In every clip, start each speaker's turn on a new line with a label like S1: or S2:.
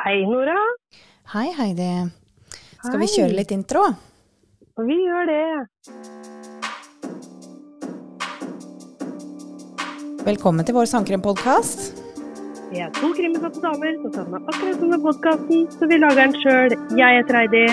S1: Hei, Nora.
S2: Hei, Heidi. Skal vi kjøre litt intro?
S1: Vi gjør det.
S2: Velkommen til vår sangkrimpodkast.
S1: Vi er to krimutsatte damer som savner akkurat med podkasten, så vi lager den sjøl. Jeg heter Heidi.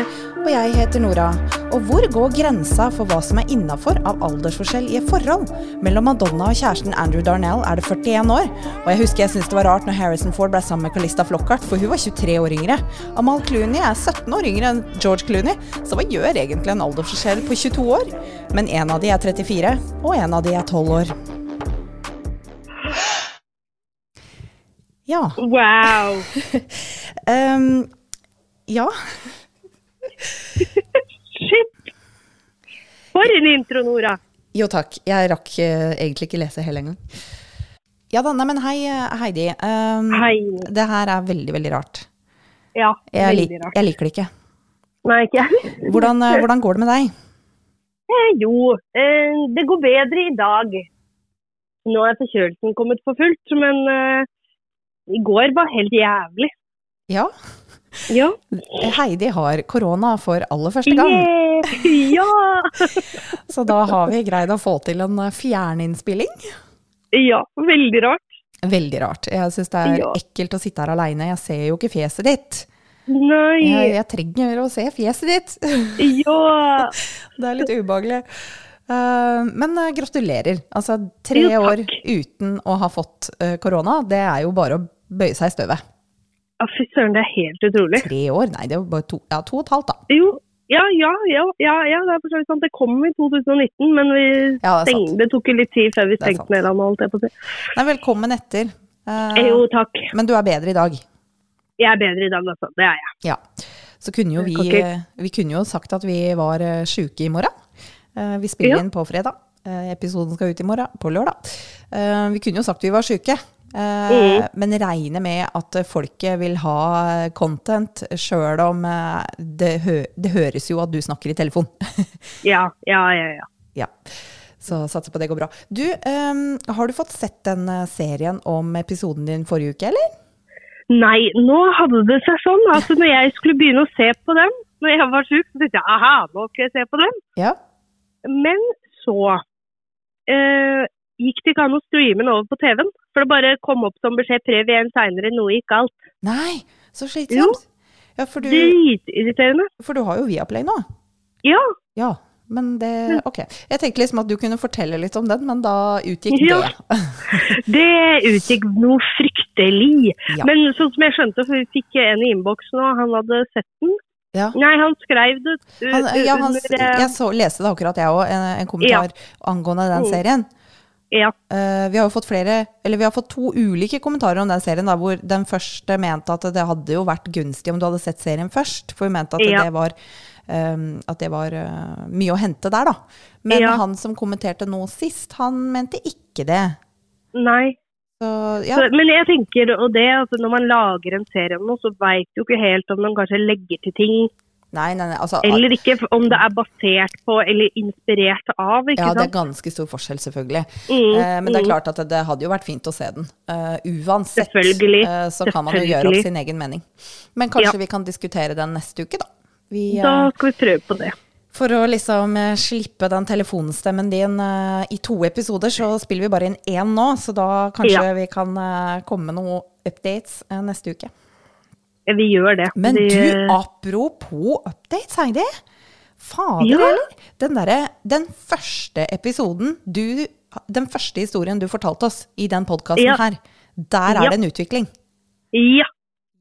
S2: Og jeg heter Nora. Og hvor går grensa for hva som er innafor av aldersforskjell i et forhold? Mellom Madonna og kjæresten Andrew Darnell er det 41 år. Og jeg husker jeg syntes det var rart når Harrison Ford ble sammen med Calista Flockhart, for hun var 23 år yngre. Amal Clooney er 17 år yngre enn George Clooney, så hva gjør egentlig en aldersforskjell på 22 år? Men en av de er 34, og en av de er 12 år. Ja.
S1: Wow.
S2: um, ja.
S1: For en intro, Nora.
S2: Jo takk, jeg rakk uh, egentlig ikke lese hele engang. Ja da, nei, men hei eh, Heidi. Um,
S1: Hei.
S2: Det her er veldig, veldig rart.
S1: Ja,
S2: Jeg,
S1: veldig rart.
S2: jeg liker det ikke.
S1: Nei, ikke jeg.
S2: Hvordan, uh, hvordan går det med deg?
S1: Eh, Jo, eh, det går bedre i dag. Nå er forkjølelsen kommet for fullt, men eh, i går var helt jævlig.
S2: Ja,
S1: Ja.
S2: Heidi har korona for aller første gang.
S1: Yeah. Ja!
S2: Så da har vi greid å få til en fjerninnspilling.
S1: Ja, veldig rart.
S2: Veldig rart. Jeg syns det er
S1: Ja.
S2: ekkelt å sitte her aleine. Jeg ser jo ikke fjeset ditt.
S1: Nei.
S2: Jeg, jeg trenger å se fjeset ditt.
S1: Ja.
S2: Det er litt ubehagelig. Eh, men eh, gratulerer. Altså, tre
S1: Jo,
S2: år uten å ha fått eh, korona, det er jo bare å bøye seg i støvet.
S1: Ja, Fy søren, det er helt utrolig.
S2: Tre år? Nei, det jo bare to, ja, to og et halvt, da.
S1: Jo, ja, ja, ja, ja, ja det er for sant. Det kom i 2019, men vi
S2: Ja, det er
S1: steng, det tok jo litt tid før vi stengte ned landet, holdt jeg på å si.
S2: Nei, velkommen etter. Eh,
S1: Jo, takk.
S2: men du er bedre i dag.
S1: Jeg er bedre i dag, altså. Det er jeg.
S2: Ja. Så kunne jo vi, eh, vi kunne jo sagt at vi var uh, sjuke i morgen. Eh, vi spiller inn på fredag. Eh, episoden skal ut i morgen, på lørdag. Eh, vi kunne jo sagt vi var sjuke. Eh,
S1: Mm.
S2: Men regner med at folket vil ha content, sjøl om eh, det, hø det høres jo at du snakker i telefon.
S1: Ja, ja, ja. ja.
S2: ja. Så satser på det går bra. Du, um, har du fått sett den eh, serien om episoden din forrige uke, eller?
S1: Nei, nå hadde det seg sånn at når jeg skulle begynne å se på dem, når jeg var sjuk, så tenkte jeg aha, nå skal jeg se på dem.
S2: Ja.
S1: Men så eh, gikk det ikke an å streame den over på TV-en. For det bare kom opp som beskjed prøv igjen seinere, noe gikk galt.
S2: Nei, så slitsomt. Ja, for du,
S1: Dritirriterende.
S2: for du har jo Viaplay nå.
S1: Ja.
S2: Ja, men det Ok. Jeg tenkte liksom at du kunne fortelle litt om den, men da utgikk
S1: Ja.
S2: det.
S1: Det utgikk noe fryktelig.
S2: Ja.
S1: Men sånn som jeg skjønte, for vi fikk en i innboksen, og han hadde sett den.
S2: Ja.
S1: Nei, han skrev det
S2: Han, ja, han,
S1: under eh,
S2: jeg så, leste det akkurat, jeg òg, en, en kommentar angående den
S1: Mm.
S2: serien.
S1: Ja.
S2: Uh, vi har jo fått flere, eller vi har fått to ulike kommentarer om den serien, da, hvor den første mente at det hadde jo vært gunstig om du hadde sett serien først, for hun mente at
S1: Ja.
S2: det var, um, at det var uh, mye å hente der, da. Men
S1: Ja.
S2: han som kommenterte nå sist, han mente ikke det.
S1: Nei.
S2: Så ja,
S1: Så, men jeg tenker, og det, altså når man lager en serie om noe, så veit du ikke helt om de kanskje legger til ting,
S2: nei, nei, nei, altså
S1: eller ikke. Om det er basert på eller inspirert av,
S2: Ja, det er ganske stor forskjell, selvfølgelig.
S1: Mm,
S2: Eh, men det er
S1: mm.
S2: klart at det, hadde jo vært fint å se den. Uh, uansett eh, så kan man jo gjøre opp sin egen mening. Men kanskje
S1: Ja.
S2: vi kan diskutere den neste uke, da. Vi, uh,
S1: Da skal vi prøve på det.
S2: for å liksom eh, slippe den telefonstemmen din eh, i to episoder, så spiller vi bare inn én nå. Så da kanskje
S1: Ja.
S2: vi kan eh, komme med noen updates eh, neste uke.
S1: Vi gjør det.
S2: Men
S1: De-
S2: du, apropos updates, Heidi. Fader,
S1: Ja.
S2: eller? Den der, Den første episoden du Den første historien du fortalte oss i den podkasten
S1: Ja.
S2: her, der er
S1: Ja.
S2: det en utvikling.
S1: Ja.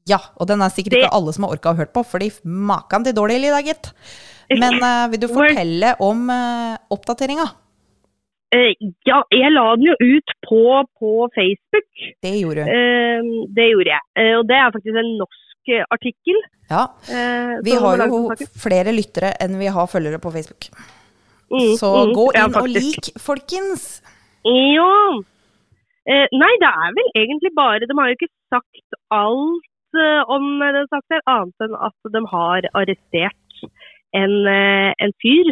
S2: Ja, og den er sikkert
S1: Det-
S2: ikke alle som har orka å hørt på, fordi makan til dårlig i dag, gitt. Men uh, vil du fortelle om uh, oppdateringa?
S1: Uh, ja, jeg la den jo ut på, på Facebook.
S2: Det gjorde du.
S1: Uh, det gjorde jeg. Eh, og det er faktisk en norsk eh, artikkel.
S2: Ja.
S1: eh,
S2: Vi har jo flere lyttere enn vi har følgere på Facebook.
S1: Mm,
S2: Så
S1: mm,
S2: gå inn og lik, folkens!
S1: Ja. Eh, nei, det er vel egentlig bare De har jo ikke sagt alt eh, om den saken, annet enn at de har arrestert en, en fyr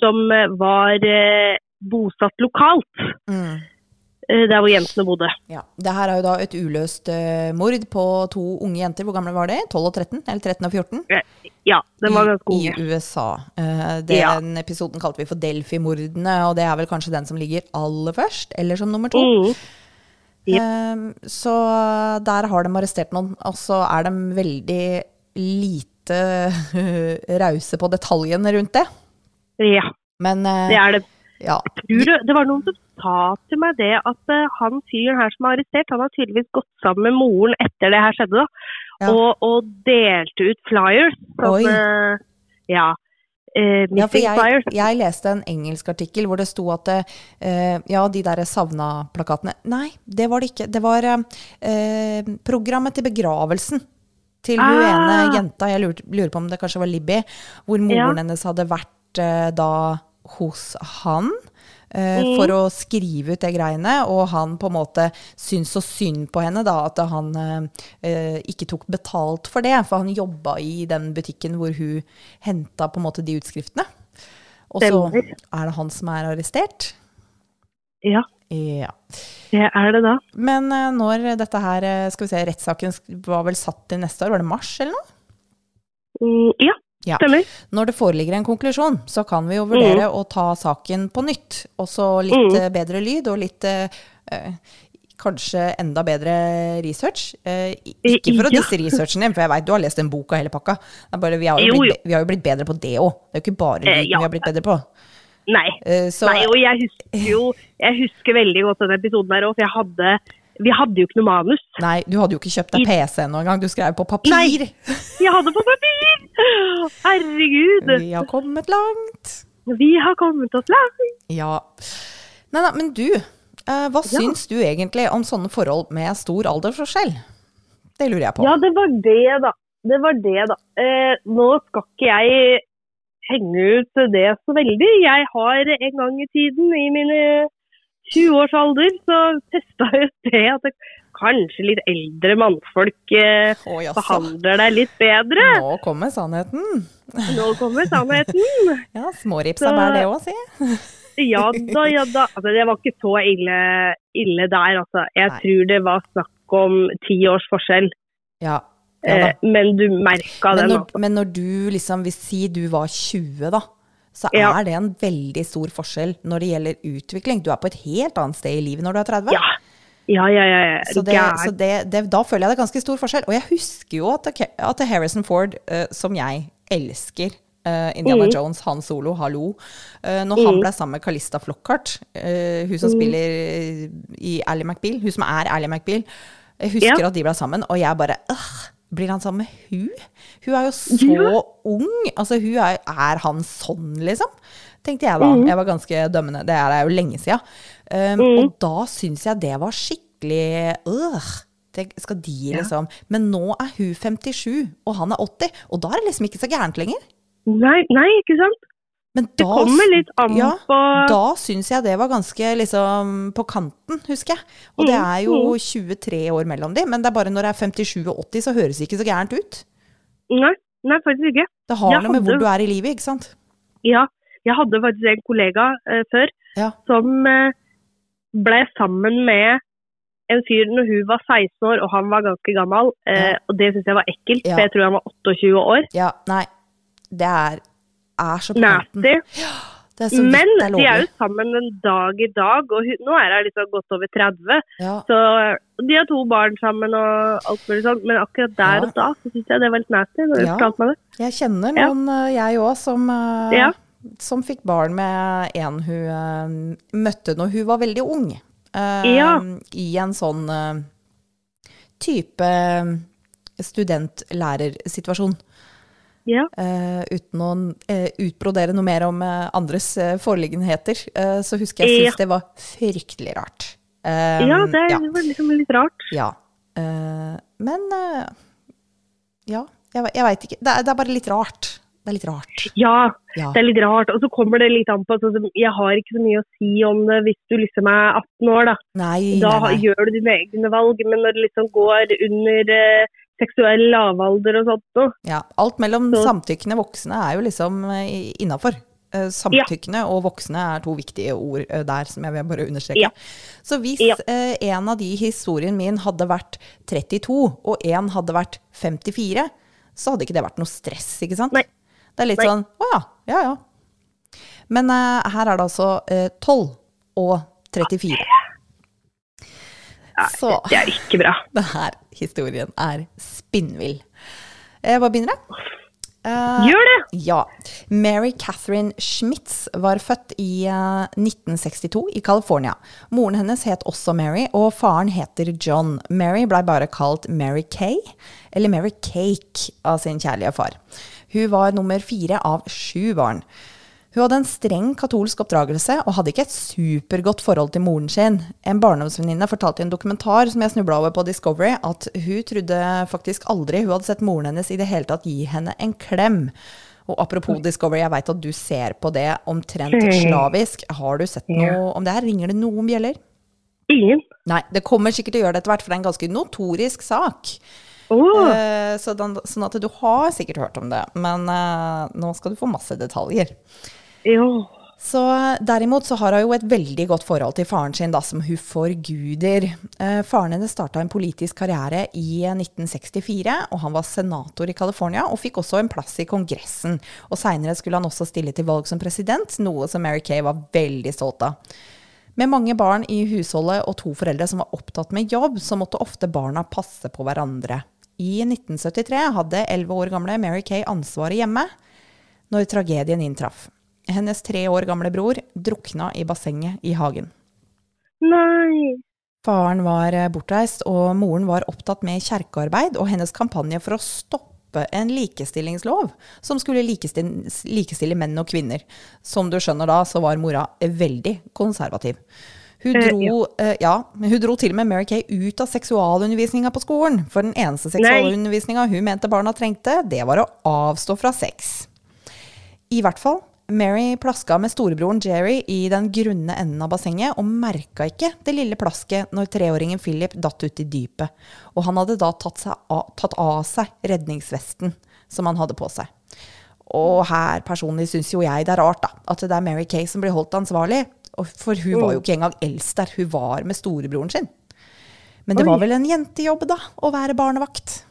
S1: som var bosatt lokalt.
S2: Mm.
S1: Eh, der hvor jentene bodde.
S2: Ja. Det her er jo da et uløst uh, mord på to unge jenter. Hvor gamle var de? 12 og 13? Eller 13 og 14?
S1: Eh, Ja, den var ganske unge.
S2: I USA. Uh, den episoden kalte vi for Delphi-mordene, og det er vel kanskje den som ligger aller først, eller som nummer to.
S1: Mm.
S2: Eh, så der har de arrestert noen, og så er de veldig lite rause på detaljene rundt det.
S1: Ja,
S2: Men
S1: det er det.
S2: ja.
S1: Tror du, det var noen som sa til meg det at uh, han fyren her som er arrestert, han har tydeligvis gått sammen med moren etter det her skjedde, da.
S2: Ja.
S1: Og, og delte ut flyers. Sånn, eh, ja. Uh,
S2: Ja, for jeg, jeg leste en engelsk artikkel hvor det sto at uh, ja, de der savna-plakatene Nei, det var det ikke. Det var uh, programmet til begravelsen til hun
S1: Ah.
S2: ene jenta, jeg lurer, lurer på om det kanskje var Libby, hvor moren
S1: Ja.
S2: hennes hadde vært da hos han. Eh,
S1: Mm.
S2: For å skrive ut det greiene, og han på en måte syntes så synd på henne da, at han eh, eh, ikke tok betalt for det. For han jobba i den butikken hvor hun henta på en måte de utskriftene. Og så er det han som er arrestert.
S1: Ja,
S2: Ja.
S1: det er det da.
S2: Men eh, når dette her, skal vi se, rettssaken var vel satt til neste år, var det mars eller noe?
S1: Mm, ja,
S2: Ja.
S1: stemmer.
S2: Når det foreligger en konklusjon, så kan vi jo vurdere å ta saken på nytt. Også litt
S1: Mm.
S2: eh, bedre lyd og litt eh, eh, Kanskje enda bedre research. Eh, ikke for å
S1: Ja.
S2: disse researchen din, for jeg veit du har lest den boka hele pakka. Bare, vi, har jo blitt,
S1: jo.
S2: vi har jo blitt bedre på det òg. Det er jo ikke bare
S1: Eh, ja.
S2: vi har blitt bedre på.
S1: Nei.
S2: Eh, så
S1: Nei, og jeg husker jo jeg husker veldig godt den episoden her òg, for jeg hadde Vi hadde jo ikke noe manus.
S2: Nei, du hadde jo ikke kjøpt deg PC ennå engang, du skrev på papir.
S1: Nei. Jeg hadde på papir! Herregud.
S2: Vi har kommet langt.
S1: Vi har kommet oss langt.
S2: Ja. Nei, nei, men du, eh, hva
S1: Ja.
S2: syns du egentlig om sånne forhold med stor aldersforskjell? Det lurer jeg på.
S1: Ja, det var det, da. Det var det, da. Eh, nå skal ikke jeg henge ut det så veldig. Jeg har en gang i tiden, i mine 20 års alder, så testa jeg det at det, kanskje litt eldre mannfolk eh,
S2: oh,
S1: behandler deg litt bedre.
S2: Nå kommer sannheten.
S1: Nå kommer sannheten.
S2: Ja, smårips er det òg, si.
S1: Ja da, ja da. Altså, det var ikke så ille, ille der, altså. Jeg
S2: Nei.
S1: tror det var snakk om ti års forskjell.
S2: Ja. ja.
S1: Eh, men du merka
S2: det.
S1: den,
S2: når,
S1: altså.
S2: men når du liksom vil si du var 20, da, så
S1: Ja.
S2: er det en veldig stor forskjell når det gjelder utvikling. Du er på et helt annet sted i livet når du er 30.
S1: Ja. Ja, ja, ja. ja.
S2: Så, det, så det, det, da føler jeg det er ganske stor forskjell. Og jeg husker jo at, at Harrison Ford, uh, som jeg elsker uh, Indiana
S1: Mm.
S2: Jones, Han Solo, hallo. Uh, når han ble sammen med Calista Flockhart, hun som
S1: Mm.
S2: spiller i Ally McBeal, hun som er Ally McBeal, jeg husker at de ble sammen, og jeg bare øh, Blir han sammen med hun? Hun er jo så ung! Altså, hun er, er han sånn, liksom? Tenkte jeg da.
S1: Mm.
S2: Jeg var ganske dømmende. Det er jo lenge siden. Um, Og da syns jeg det var skikkelig øh, det skal de liksom Men nå er hun 57, og han er 80, og da er det liksom ikke så gærent lenger.
S1: Nei, nei, ikke sant?
S2: Men
S1: Det kommer litt an
S2: ja,
S1: på
S2: da syns jeg det var ganske liksom på kanten, husker jeg. Og det
S1: Mm,
S2: er jo 23 år mellom de, men det er bare når det er 57 og 80, så høres det ikke så gærent ut.
S1: Nei, nei faktisk ikke.
S2: Det har
S1: Jeg
S2: noe med
S1: hadde-
S2: hvor du er i livet, ikke sant?
S1: Ja, jeg hadde faktisk en kollega eh, før
S2: Ja.
S1: som eh, ble sammen med en fyr når hun var 16 år og han var ganske gammel. Eh,
S2: Ja.
S1: Og det syns jeg var ekkelt, for jeg tror han var 28 år.
S2: Ja, nei. Det er, er så. Det er så
S1: Men
S2: er
S1: de er jo sammen en dag i dag, og hun, nå er hun liksom godt over 30.
S2: Ja.
S1: Så de har to barn sammen og alt mulig sånt, men akkurat der
S2: Ja.
S1: og da så syns jeg det var litt nasty. når
S2: Ja.
S1: meg det.
S2: Jeg kjenner noen, eh, jeg òg, som, eh,
S1: Ja.
S2: som fikk barn med en hun eh, møtte når hun var veldig ung. Uh,
S1: Ja.
S2: I en sånn uh, type studentlærersituasjon.
S1: Ja.
S2: Uh, uten å uh, utbrodere noe mer om uh, andres forliggenheter, så husker jeg
S1: Ja.
S2: det var fryktelig rart.
S1: Ja, det
S2: ja.
S1: var liksom litt rart.
S2: Ja. Men ja, jeg, jeg veit ikke. Det det er bare litt rart. Det er litt rart.
S1: Ja,
S2: Ja.
S1: det er litt rart. Og så kommer det litt an på som Jeg har ikke så mye å si om det hvis du liksom er 18 år, da.
S2: Nei,
S1: Da
S2: nei, nei.
S1: gjør du dine egne valg. Men når det liksom går under eh, seksuell lavalder og sånt òg.
S2: Ja, alt mellom
S1: Så-
S2: samtykkende voksne er jo liksom innafor. Samtykkende Samtykkende og voksne er to viktige ord eh, der, som jeg vil bare understreke.
S1: Ja.
S2: Så hvis
S1: Ja.
S2: eh, en av de i historien min hadde vært 32, og en hadde vært 54, så hadde ikke det vært noe stress, ikke sant?
S1: Nei.
S2: Det er litt
S1: Nei.
S2: sånn å ja, ja ja. Men eh, her er det altså eh, 12 og 34. Så
S1: Det er ikke bra.
S2: denne historien er spinnvill. Jeg hva begynner jeg? Uh,
S1: Gjør det!
S2: ja. Mary Catherine Schmitz var født i uh, 1962 i California. Moren hennes het også Mary, og faren heter John. Mary blei bare kalt Mary Kay, eller Mary Cake, av sin kjærlige far. Hun var nummer fire av sju barn. Hun hadde en streng katolsk oppdragelse og hadde ikke et supergodt forhold til moren sin. En barndomsvenninne fortalte i en dokumentar som jeg snubla over på Discovery, at hun trodde faktisk aldri hun hadde sett moren hennes i det hele tatt gi henne en klem. Og apropos Discovery, jeg veit at du ser på det omtrent slavisk. Har du sett noe om det her? Ringer det noen bjeller?
S1: Ingen.
S2: Nei, det kommer sikkert til å gjøre det etter hvert, for det er en ganske notorisk sak. Oh. Så den, sånn at du har sikkert hørt om det, men uh, nå skal du få masse detaljer.
S1: Jo.
S2: Så Derimot så har hun jo et veldig godt forhold til faren sin, da, som hun forguder. Eh, faren hennes starta en politisk karriere i 1964, og han var senator i California og fikk også en plass i Kongressen. Og Seinere skulle han også stille til valg som president, noe som Mary Kay var veldig stolt av. Med mange barn i husholdet og to foreldre som var opptatt med jobb, så måtte ofte barna passe på hverandre. I 1973 hadde 11 år gamle Mary Kay ansvaret hjemme når tragedien inntraff. Hennes tre år gamle bror drukna i bassenget i hagen.
S1: Nei.
S2: Faren var eh, bortreist, og moren var opptatt med kjerkearbeid og hennes kampanje for å stoppe en likestillingslov som skulle likestille, likestille menn og kvinner. Som du skjønner da, så var mora veldig konservativ. Hun
S1: Eh,
S2: dro, eh, ja, hun dro til og med Mary Kay ut av seksualundervisninga på skolen. For den eneste seksualundervisninga hun mente barna trengte, det var å avstå fra sex. I hvert fall. Mary plaska med storebroren Jerry i den grunne enden av bassenget, og merka ikke det lille plasket når treåringen Philip datt ut i dypet. Og han hadde da tatt, seg av, tatt av seg redningsvesten som han hadde på seg. Og her personlig syns jo jeg det er rart, da, at det er Mary Kay som blir holdt ansvarlig. For hun var jo ikke engang eldst der, hun var med storebroren sin. Men det var vel en jentejobb, da, å være barnevakt.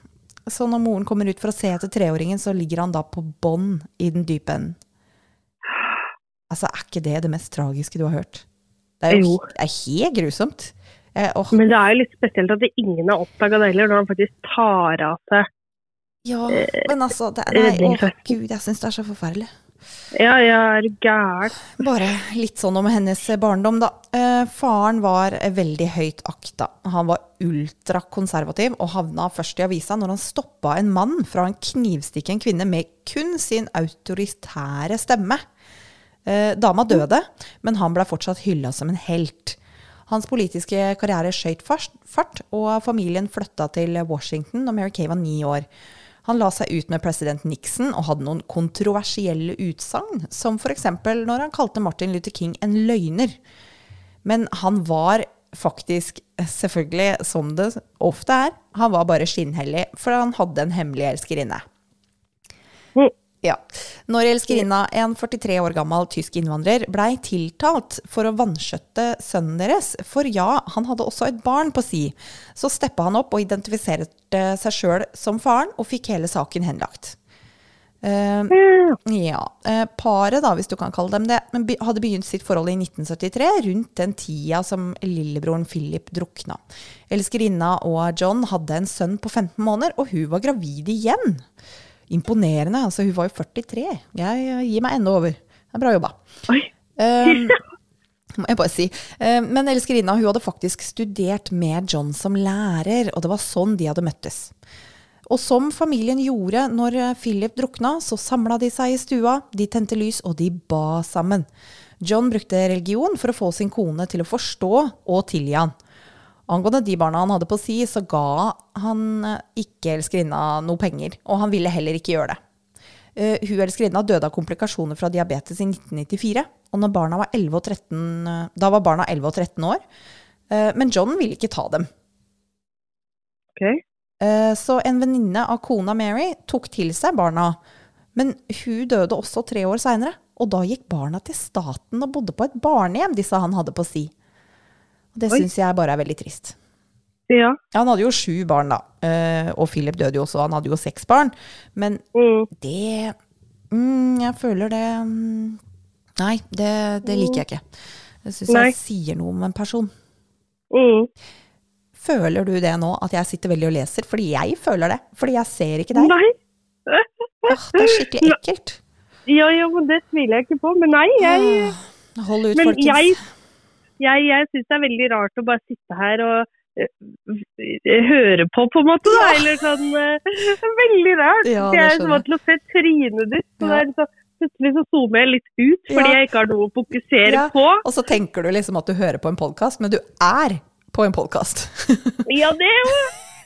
S2: Så når moren kommer ut for å se etter treåringen, så ligger han da på bånn i den dype enden. Altså, er ikke det det mest tragiske du har hørt? Det er jo
S1: Jo.
S2: det er helt grusomt. Eh, oh.
S1: Men det er jo litt spesielt at det ingen har oppdaga det heller, når han faktisk tar av seg
S2: ja, men altså det, Nei, å
S1: oh,
S2: gud, jeg syns det er så forferdelig.
S1: Ja, jeg er gæren.
S2: Bare litt sånn om hennes barndom, da. Eh, faren var veldig høyt akta. Han var ultrakonservativ og havna først i avisa når han stoppa en mann fra å knivstikke en kvinne med kun sin autoritære stemme. Eh, dama døde, men han ble fortsatt hylla som en helt. Hans politiske karriere skøyt fart, og familien flytta til Washington da Mary Kay var ni år. Han la seg ut med president Nixon og hadde noen kontroversielle utsagn, som f.eks. når han kalte Martin Luther King en løgner. Men han var faktisk, selvfølgelig som det ofte er, han var bare skinnhellig, for han hadde en hemmelig elskerinne. Ja. Når elskerinna, en 43 år gammel tysk innvandrer, blei tiltalt for å vanskjøtte sønnen deres, for ja, han hadde også et barn på si, så steppa han opp og identifiserte seg sjøl som faren, og fikk hele saken henlagt. Uh,
S1: Ja.
S2: eh, paret, da, hvis du kan kalle dem det, hadde begynt sitt forhold i 1973, rundt den tida som lillebroren Philip drukna. Elskerinna og John hadde en sønn på 15 måneder, og hun var gravid igjen. Imponerende. altså Hun var jo 43. Jeg gir meg enda over. Det er bra jobba.
S1: Oi.
S2: Um, må jeg bare si. Um, men elskerinna hun hadde faktisk studert med John som lærer, og det var sånn de hadde møttes. Og som familien gjorde når eh, Philip drukna, så samla de seg i stua, de tente lys, og de ba sammen. John brukte religion for å få sin kone til å forstå og tilgi han. Angående de barna han hadde på si, så ga han eh, ikke elskerinna noe penger, og han ville heller ikke gjøre det. Uh, hun elskerinna døde av komplikasjoner fra diabetes i 1994. Og var 11 og 13, eh, da var barna 11 og 13 år. Uh, men John ville ikke ta dem.
S1: Okay.
S2: Uh, så en venninne av kona Mary tok til seg barna. Men hun døde også tre år seinere, og da gikk barna til staten og bodde på et barnehjem, disse han hadde på si. Og det syns jeg bare er veldig trist.
S1: Ja.
S2: Han hadde jo sju barn, da. eh, Og Philip døde jo også, han hadde jo seks barn. Men
S1: Mm.
S2: det mm, Jeg føler det mm, Nei, det, det liker jeg ikke. Det syns jeg sier noe om en person.
S1: Mm.
S2: Føler du det nå, at jeg sitter veldig og leser? Fordi jeg føler det. Fordi jeg ser ikke deg.
S1: Nei.
S2: Åh, det er skikkelig ekkelt.
S1: Ja, ja, men det tviler jeg ikke på. Men nei, jeg,
S2: Åh, Hold ut,
S1: men
S2: folkens.
S1: jeg, jeg, jeg syns det er veldig rart å bare sitte her og eh, eh, høre på, på en måte. Da. Eller sånn uh, Veldig rart.
S2: Ja,
S1: jeg er så vant til å se trynet ditt. Så
S2: Ja.
S1: det er liksom, plutselig så zoomer jeg litt ut fordi
S2: Ja.
S1: jeg ikke har noe å fokusere på.
S2: Og så tenker du liksom at du hører på en podkast, men du er på en podkast.
S1: Ja, det er jo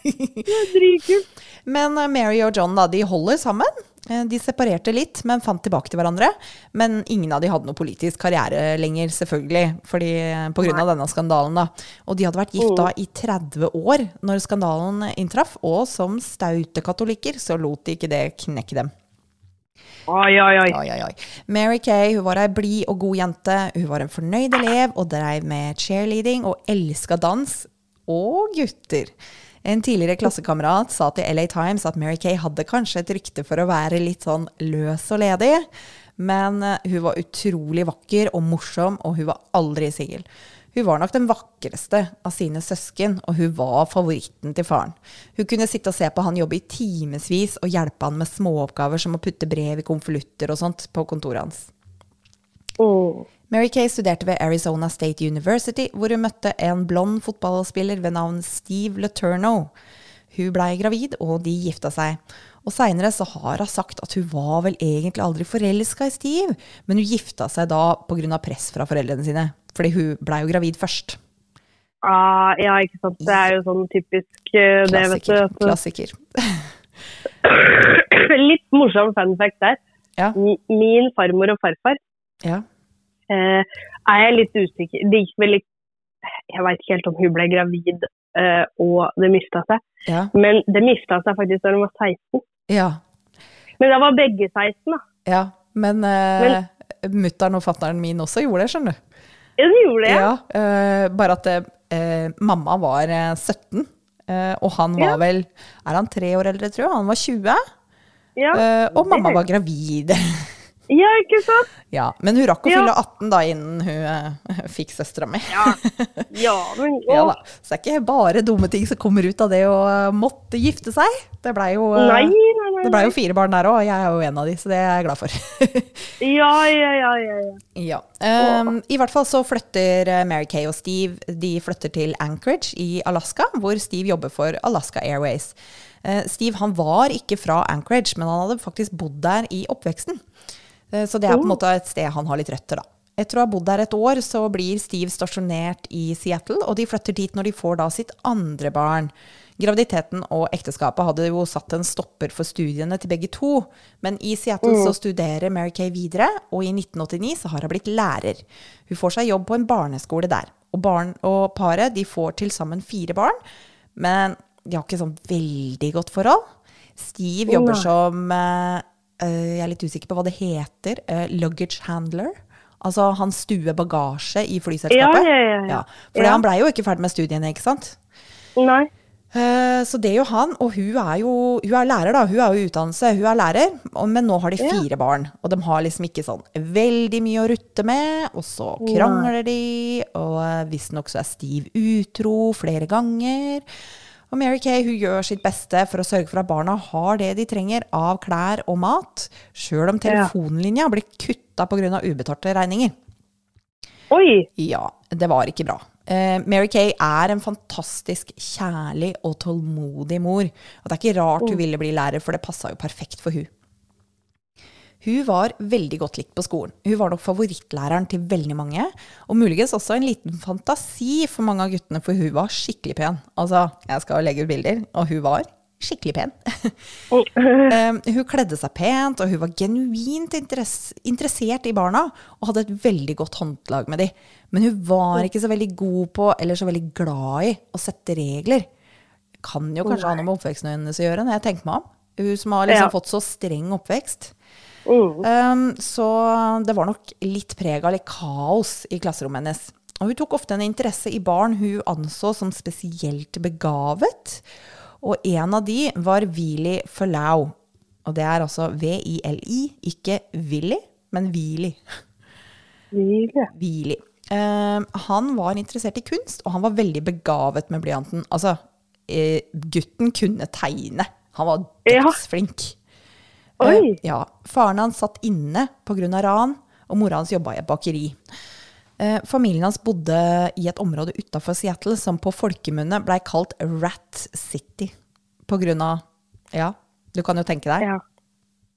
S1: det er dritkult.
S2: Men Mary og John da, de holder sammen. Eh, De separerte litt, men fant tilbake til hverandre. Men ingen av de hadde noe politisk karriere lenger, selvfølgelig, fordi, eh, på grunn av denne skandalen. da. Og de hadde vært gift da i 30 år når skandalen inntraff, og som staute katolikker så lot de ikke det knekke dem.
S1: Oi, oi. Oi,
S2: oi, oi. Mary Kay hun var ei blid og god jente. Hun var en fornøyd elev og dreiv med cheerleading og elska dans og gutter. En tidligere klassekamerat sa til LA Times at Mary Kay hadde kanskje et rykte for å være litt sånn løs og ledig, men eh, hun var utrolig vakker og morsom, og hun var aldri singel. Hun var nok den vakreste av sine søsken, og hun var favoritten til faren. Hun kunne sitte og se på han jobbe i timevis og hjelpe han med småoppgaver som å putte brev i konvolutter og sånt på kontoret hans.
S1: Mm.
S2: Mary Kay studerte ved Arizona State University, hvor hun møtte en blond fotballspiller ved navn Steve Leturno. Hun blei gravid, og de gifta seg. Og seinere så har hun sagt at hun var vel egentlig aldri forelska i Steve, men hun gifta seg da pga. press fra foreldrene sine. Fordi hun blei jo gravid først.
S1: Ah, ja, ikke sant. Det er jo sånn typisk det, Klassiker. vet du.
S2: Klassiker. Klassiker.
S1: Litt morsom fun fact der.
S2: Ja.
S1: Min farmor og farfar
S2: Ja.
S1: Eh, er jeg litt usikker Det gikk vel Jeg veit ikke helt om hun ble gravid eh, og det mista seg.
S2: Ja.
S1: Men det mista seg faktisk da hun var 16.
S2: ja.
S1: Men da var begge 16, da.
S2: ja. Men, uh, mutter'n og fatter'n min også gjorde det, skjønner du.
S1: Ja, de gjorde det.
S2: Ja, eh, bare at eh, mamma var eh, 17, eh, og han var
S1: Ja.
S2: vel Er han tre år eldre, tror jeg? Han var 20.
S1: Ja,
S2: eh, og mamma var gravid.
S1: ja ikke sant?
S2: ja, men hun rakk å
S1: Ja.
S2: fylle 18 da innen hun uh, fikk søstera mi.
S1: Ja, ja men
S2: Ja. Så det er ikke bare dumme ting som kommer ut av det å uh, måtte gifte seg. Det blei jo, uh,
S1: Nei, nei, nei.
S2: det ble jo fire barn der òg, og jeg er jo en av de, så det er jeg glad for.
S1: Ja, ja, ja, ja. ja.
S2: Um, I hvert fall så flytter Mary Kay og Steve de flytter til Anchorage i Alaska, hvor Steve jobber for Alaska Airways. Steve han var ikke fra Anchorage, men han hadde faktisk bodd der i oppveksten. Eh, så det er på en måte et sted han har litt røtter, da. Etter å ha bodd der et år, så blir Steve stasjonert i Seattle, og de flytter dit når de får da sitt andre barn. Graviditeten og ekteskapet hadde jo satt en stopper for studiene til begge to. Men i Seattle så studerer Mary Kay videre, og i 1989 så har hun blitt lærer. Hun får seg jobb på en barneskole der. Og, barn og paret de får til sammen fire barn, men de har ikke sånn veldig godt forhold. Steve jobber som eh, Jeg er litt usikker på hva det heter. eh, luggage handler. Altså han stuer bagasje i flyselskapet.
S1: Ja, ja, ja, Ja.
S2: han blei jo ikke ferdig med studiene, ikke sant?
S1: Nei.
S2: Eh, Så det er jo han, og hun er jo hun er lærer, da. Hun er jo utdannelse, hun er lærer, men nå har de fire barn. Og de har liksom ikke sånn veldig mye å rutte med, og så krangler de, og eh, visstnok så er Steve utro flere ganger. Og Mary Kay hun gjør sitt beste for å sørge for at barna har det de trenger av klær og mat, sjøl om
S1: Ja.
S2: telefonlinja blir kutta pga. ubetalte regninger.
S1: Oi.
S2: Ja, det var ikke bra. Eh, Mary Kay er en fantastisk kjærlig og tålmodig mor. Og det er ikke rart hun ville bli lærer, for det passa jo perfekt for hun. Hun var veldig godt likt på skolen. Hun var nok favorittlæreren til veldig mange. Og muligens også en liten fantasi for mange av guttene, for hun var skikkelig pen. Altså, jeg skal legge ut bilder, og hun var skikkelig pen. Um, hun kledde seg pent, og hun var genuint interessert i barna, og hadde et veldig godt håndlag med dem. Men hun var ikke så veldig god på, eller så veldig glad i, å sette regler. Kan jo kanskje ha noe med oppveksten hennes å gjøre, når jeg tenker meg om. Hun som har liksom
S1: Ja.
S2: fått så streng oppvekst.
S1: Mm.
S2: Um, så det var nok litt preg av litt kaos i klasserommet hennes. Og hun tok ofte en interesse i barn hun anså som spesielt begavet. Og en av de var Vili Falau. Og det er altså V-I-L-I, ikke Willy, men Vili. Vili. Um, han var interessert i kunst, og han var veldig begavet med blyanten. Altså, uh, gutten kunne tegne. Han var
S1: Ja.
S2: Dødsflink.
S1: Oi.
S2: Eh, ja. Faren hans satt inne pga. ran, og mora hans jobba i et bakeri. Eh, familien hans bodde i et område utafor Seattle som på folkemunne blei kalt Rat City. På grunn av Ja, du kan jo tenke deg.
S1: Ja.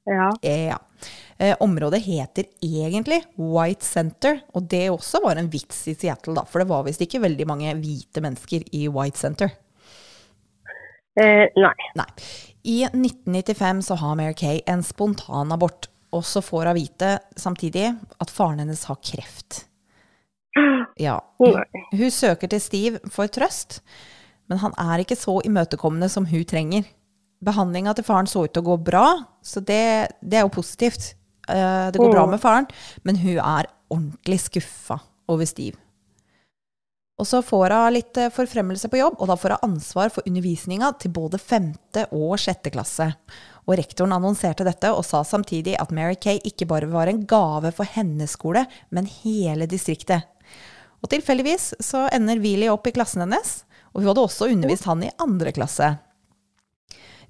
S1: Ja.
S2: Ja. Eh, området heter egentlig White Center, og det også var en vits i Seattle, da. For det var visst ikke veldig mange hvite mennesker i White Center.
S1: Eh, nei.
S2: Nei. I 1995 så har Mary Kay en spontanabort, og så får hun vite samtidig at faren hennes har kreft. Ja.
S1: Hun,
S2: Hun søker til Steve for trøst, men han er ikke så imøtekommende som hun trenger. Behandlinga til faren så ut til å gå bra, så det, det er jo positivt. Eh, Det går bra med faren, men hun er ordentlig skuffa over Steve. Og så får hun litt eh, forfremmelse på jobb, og da får hun ansvar for undervisninga til både femte og sjette klasse. Og rektoren annonserte dette og sa samtidig at Mary Kay ikke bare var en gave for hennes skole, men hele distriktet. Og tilfeldigvis så ender Willy opp i klassen hennes, og hun hadde også undervist han i andre klasse.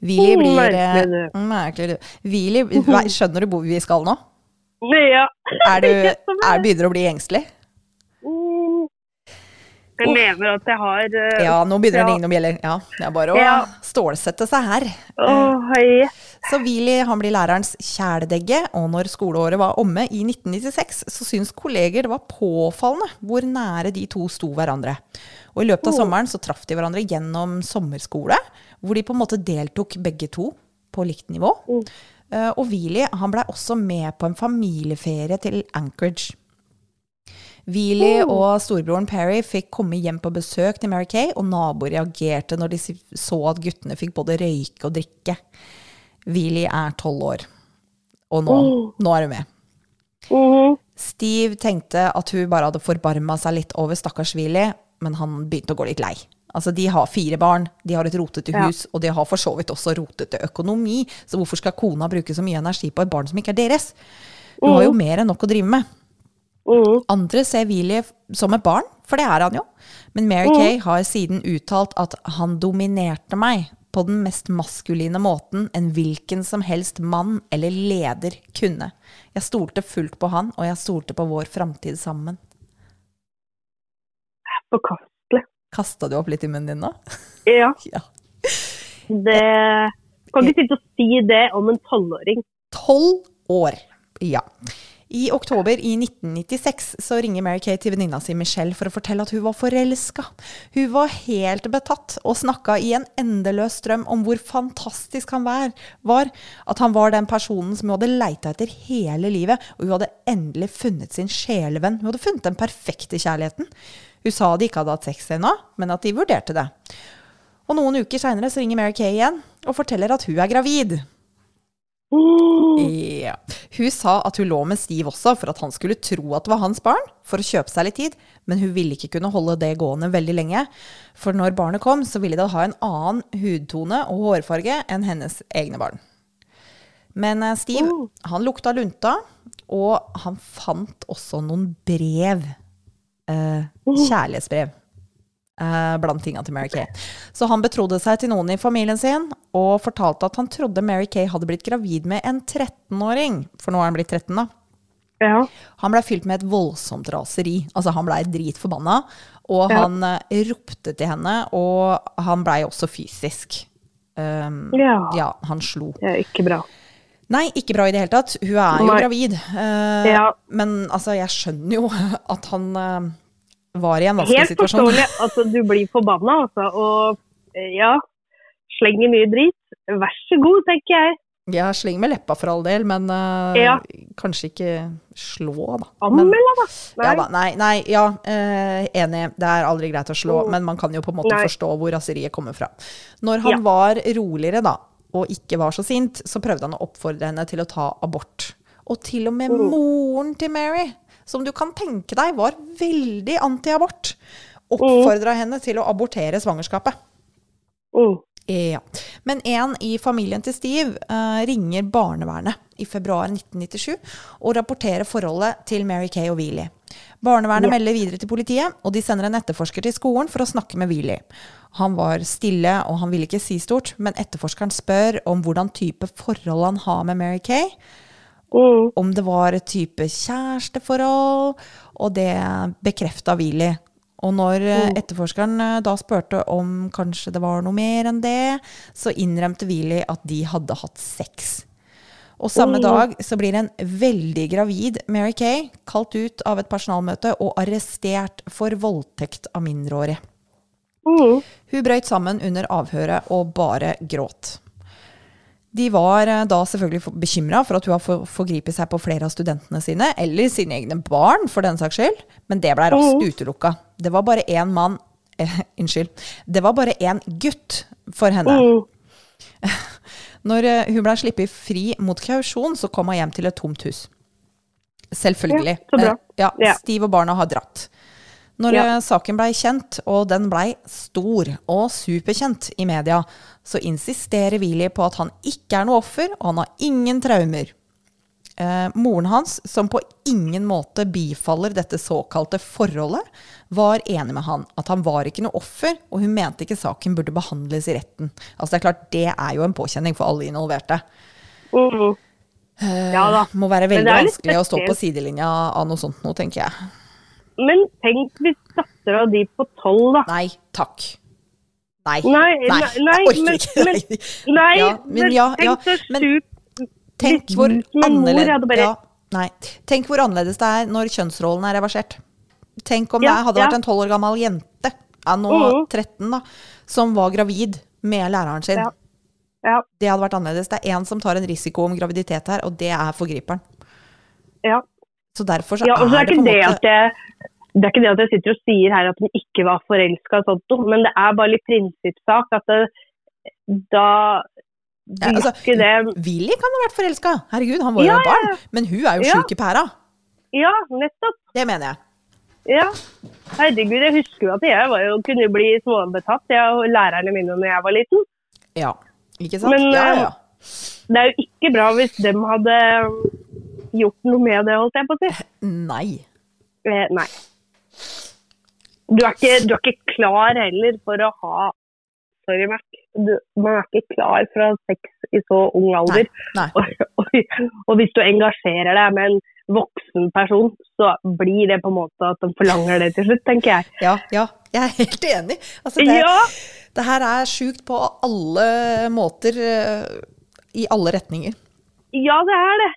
S2: Willy
S1: Mm,
S2: blir eh, mm, Merkelig, du. Willy, skjønner du hvor vi skal nå?
S1: Ja.
S2: Er du, er, begynner du å bli engstelig?
S1: Jeg mener at jeg har uh,
S2: Ja, nå begynner det å ringe noen bjeller. Ja, det er bare å
S1: Ja.
S2: stålsette seg her.
S1: Oh, hei.
S2: Så Willy han blir lærerens kjæledegge, og når skoleåret var omme i 1996, så syns kolleger det var påfallende hvor nære de to sto hverandre. Og i løpet av sommeren så traff de hverandre gjennom sommerskole, hvor de på en måte deltok begge to på likt nivå. Eh, Og Willy han blei også med på en familieferie til Anchorage. Willy og storebroren Perry fikk komme hjem på besøk til Mary Kay, og naboer reagerte når de så at guttene fikk både røyke og drikke. Wheelie er tolv år, og nå, nå er hun med.
S1: Mhm.
S2: Steve tenkte at hun bare hadde forbarma seg litt over stakkars Wheelie, men han begynte å gå litt lei. Altså, De har fire barn, de har et rotete
S1: Ja.
S2: hus, og de har for så vidt også rotete økonomi, så hvorfor skal kona bruke så mye energi på et barn som ikke er deres? Hun har jo mer enn nok å drive med.
S1: Mhm.
S2: Andre ser Willy som et barn, for det er han jo. Men Mary Kay har siden uttalt at han dominerte meg på den mest maskuline måten en hvilken som helst mann eller leder kunne. Jeg stolte fullt på han, og jeg stolte på vår framtid sammen.
S1: Forkastelig.
S2: Kasta du opp litt i munnen din nå?
S1: Ja.
S2: Ja.
S1: Det Kan ikke sitte og si det om en tolvåring.
S2: Tolv år. Ja. I oktober i 1996 så ringer Mary Kay til venninna si Michelle for å fortelle at hun var forelska. Hun var helt betatt og snakka i en endeløs strøm om hvor fantastisk han var, var. At han var den personen som hun hadde leita etter hele livet, og hun hadde endelig funnet sin sjelevenn. Hun hadde funnet den perfekte kjærligheten. Hun sa de ikke hadde hatt sex ennå, men at de vurderte det. Og noen uker seinere ringer Mary Kay igjen og forteller at hun er gravid. Ja. Hun sa at hun lå med Steve også for at han skulle tro at det var hans barn, for å kjøpe seg litt tid, men hun ville ikke kunne holde det gående veldig lenge. For når barnet kom, så ville det ha en annen hudtone og hårfarge enn hennes egne barn. Men eh, Steve,
S1: Oh.
S2: han lukta lunta, og han fant også noen brev. Eh, kjærlighetsbrev. Eh, blant tinga til Mary Kay. Så han betrodde seg til noen i familien sin, og fortalte at han trodde Mary Kay hadde blitt gravid med en 13-åring. For nå er han blitt 13, da.
S1: Ja.
S2: Han blei fylt med et voldsomt raseri. Altså, han blei dritforbanna. Og
S1: Ja.
S2: han eh, ropte til henne, og han blei også fysisk. Um,
S1: Ja.
S2: ja, han slo.
S1: Det er ikke bra.
S2: Nei, ikke bra i det hele tatt. Hun er jo
S1: Nei.
S2: gravid. Uh,
S1: Ja.
S2: Men altså, jeg skjønner jo at han eh, var i en vanskelig
S1: Helt
S2: situasjon.
S1: forståelig. Altså, du blir forbanna, altså. Og eh, ja, slenger mye drit. Vær så god, tenker jeg.
S2: Ja, sleng med leppa for all del, men uh,
S1: Ja.
S2: kanskje ikke slå, da. Men,
S1: da. Nei.
S2: ja, da. Nei, nei, ja, uh, enig. Det er aldri greit å slå,
S1: Mm.
S2: men man kan jo på en måte
S1: Nei.
S2: forstå hvor raseriet kommer fra. Når han
S1: Ja.
S2: var roligere, da, og ikke var så sint, så prøvde han å oppfordre henne til å ta abort. Og til og med moren til Mary, som du kan tenke deg var veldig antiabort, oppfordra henne til å abortere svangerskapet.
S1: Mm.
S2: Ja. Men en i familien til Steve uh, ringer barnevernet i februar 1997 og rapporterer forholdet til Mary Kay og Wheelie. Barnevernet
S1: Ja.
S2: melder videre til politiet, og de sender en etterforsker til skolen for å snakke med Wheelie. Han var stille, og han ville ikke si stort, men etterforskeren spør om hvordan type forhold han har med Mary Kay.
S1: Mm.
S2: Om det var et type kjæresteforhold, og det bekrefta Willy. Og når eh, etterforskeren eh, da spurte om kanskje det var noe mer enn det, så innrømte Willy at de hadde hatt sex. Og samme dag så blir en veldig gravid Mary Kay kalt ut av et personalmøte og arrestert for voldtekt av mindreårige.
S1: Mm.
S2: Hun brøyt sammen under avhøret og bare gråt. De var eh, da selvfølgelig bekymra for at hun har for- forgripet seg på flere av studentene sine, eller sine egne barn, for den saks skyld, men det blei raskt utelukka. Det var bare én mann eh, Unnskyld. Det var bare én gutt for henne.
S1: Mm.
S2: Når eh, hun blei sluppet fri mot kausjon, så kom hun hjem til et tomt hus. Selvfølgelig.
S1: Ja.
S2: Eh, Ja. Steve og barna har dratt. Når
S1: Ja.
S2: eh, saken blei kjent, og den blei stor og superkjent i media, så insisterer Willy på at han ikke er noe offer, og han har ingen traumer. Eh, moren hans, som på ingen måte bifaller dette såkalte forholdet, var enig med han. At han var ikke noe offer, og hun mente ikke saken burde behandles i retten. Altså Det er klart, det er jo en påkjenning for alle involverte.
S1: Mm. Ja da.
S2: Må være veldig vanskelig å stå på sidelinja av noe sånt nå, tenker jeg.
S1: Men tenk hvis dattera di på tolv, da.
S2: Nei takk. Nei.
S1: Nei,
S2: nei,
S1: nei,
S2: jeg orker ikke.
S1: men- Nei,
S2: Ja, men ja, ja, men Tenk hvor annerledes ja, Nei. Tenk hvor annerledes det er når kjønnsrollen er reversert. Tenk om det hadde vært en tolv år gammel jente, nå
S1: Mhm.
S2: 13, da, som var gravid med læreren sin. Det hadde vært annerledes. Det er én som tar en risiko om graviditet her, og det er forgriperen.
S1: ja.
S2: Så derfor så
S1: ja og så
S2: er
S1: er
S2: det på en måte
S1: at jeg det er ikke det at jeg sitter og sier her at hun ikke var forelska, men det er bare litt prinsippsak. At det, da
S2: Ja, altså, Willy kan ha vært forelska. Herregud, han var jo
S1: Ja,
S2: et barn. Men hun er jo
S1: Ja.
S2: sjuk i pæra.
S1: Ja, nettopp.
S2: Det mener jeg.
S1: Ja. Herregud, jeg husker jo at jeg var jo, kunne bli småbetatt, jeg og lærerne mine når jeg var liten.
S2: Ja. Ikke sant?
S1: Men,
S2: ja,
S1: eh,
S2: ja.
S1: Det er jo ikke bra hvis de hadde gjort noe med det, holdt jeg på å si.
S2: Nei.
S1: Eh, nei. Du er, ikke, du er ikke klar heller for å ha Sorry, Mac. Du, man er ikke klar for å ha sex i så ung alder.
S2: Nei.
S1: Og, og, og hvis du engasjerer deg med en voksen person, så blir det på en måte at de forlanger det til slutt, tenker jeg.
S2: Ja, ja. Jeg er helt enig. Altså, det,
S1: Ja,
S2: det her er sjukt på alle måter. eh, I alle retninger.
S1: ja det er det.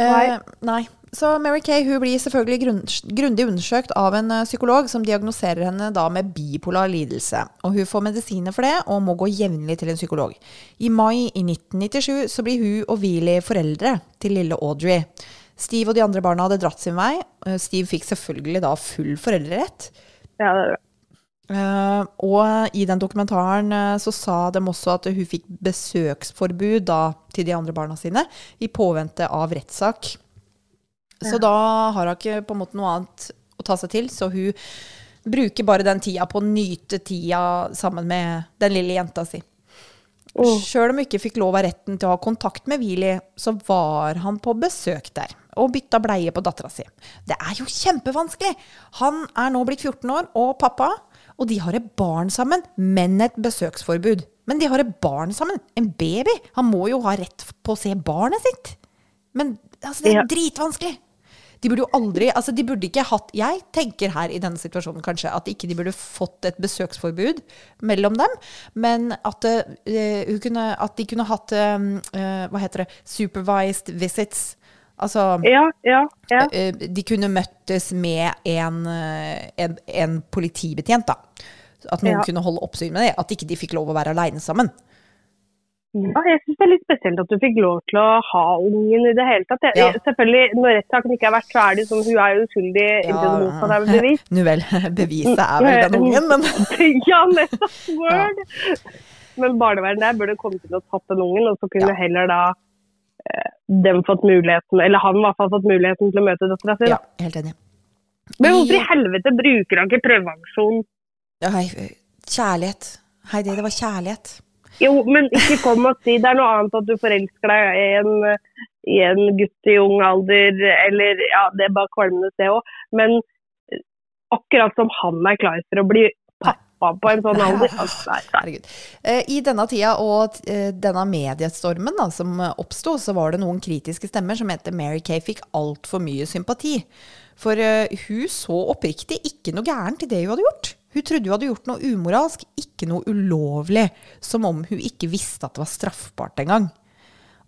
S1: Nei.
S2: Eh, nei. Så Mary Kay hun blir selvfølgelig grunn, grundig undersøkt av en eh, psykolog som diagnoserer henne da med bipolar lidelse. Og hun får medisiner for det, og må gå jevnlig til en psykolog. I mai i 1997 så blir hun og Willy foreldre til lille Audrey. Steve og de andre barna hadde dratt sin vei. Eh, Steve fikk selvfølgelig da full foreldrerett.
S1: Ja, det er det.
S2: Eh, og i den dokumentaren uh, så sa de også at hun fikk besøksforbud da, til de andre barna sine, i påvente av rettssak. Så da har hun ikke på en måte noe annet å ta seg til, så hun bruker bare den tida på å nyte tida sammen med den lille jenta si.
S1: Oh.
S2: Sjøl om hun ikke fikk lov av retten til å ha kontakt med Willy, så var han på besøk der og bytta bleie på dattera si. Det er jo kjempevanskelig! Han er nå blitt 14 år og pappa, og de har et barn sammen, men et besøksforbud. Men de har et barn sammen, en baby. Han må jo ha rett på å se barnet sitt. Men altså, det er
S1: Ja.
S2: dritvanskelig! De burde jo aldri altså de burde ikke hatt Jeg tenker her i denne situasjonen kanskje at ikke de burde fått et besøksforbud mellom dem, men at, uh, kunne, at de kunne hatt eh, Hva heter det? Supervised visits. Altså
S1: Ja, ja, ja.
S2: eh, De kunne møttes med en, eh, en, en politibetjent, da. At noen
S1: Ja.
S2: kunne holde oppsyn med det. At ikke de fikk lov å være aleine sammen.
S1: Ja, jeg syns det er litt spesielt at du fikk lov til å ha ungen i det hele tatt. Jeg,
S2: Ja.
S1: Selvfølgelig, Når rettssaken ikke har vært ferdig, som hun er jo uskyldig inntil det motsatte er bevis.
S2: Nå vel, beviset er vel den ungen, men
S1: ja, nettopp. Word. Men barnevernet der burde komme til å tatt den ungen, og så kunne
S2: Ja.
S1: heller da eh, dem fått muligheten, eller han i hvert fall fått muligheten til å møte dattera si.
S2: Ja, helt enig.
S1: Men hvorfor i helvete bruker han ikke prevensjon?
S2: Nei, kjærlighet. Heidi, det var kjærlighet.
S1: Jo, men ikke kom og si det er noe annet at du forelsker deg i en, i en gutt i ung alder, eller ja, det er bare kvalmende det òg. Men eh, akkurat som han er klar for å bli pappa på en sånn alder altså.
S2: Herregud. Eh, I denne tida og eh, denne mediestormen da, som oppsto, så var det noen kritiske stemmer som mente Mary Kay fikk altfor mye sympati. For eh, hun så oppriktig ikke noe gærent i det hun hadde gjort. Hun trodde hun hadde gjort noe umoralsk, ikke noe ulovlig. Som om hun ikke visste at det var straffbart engang.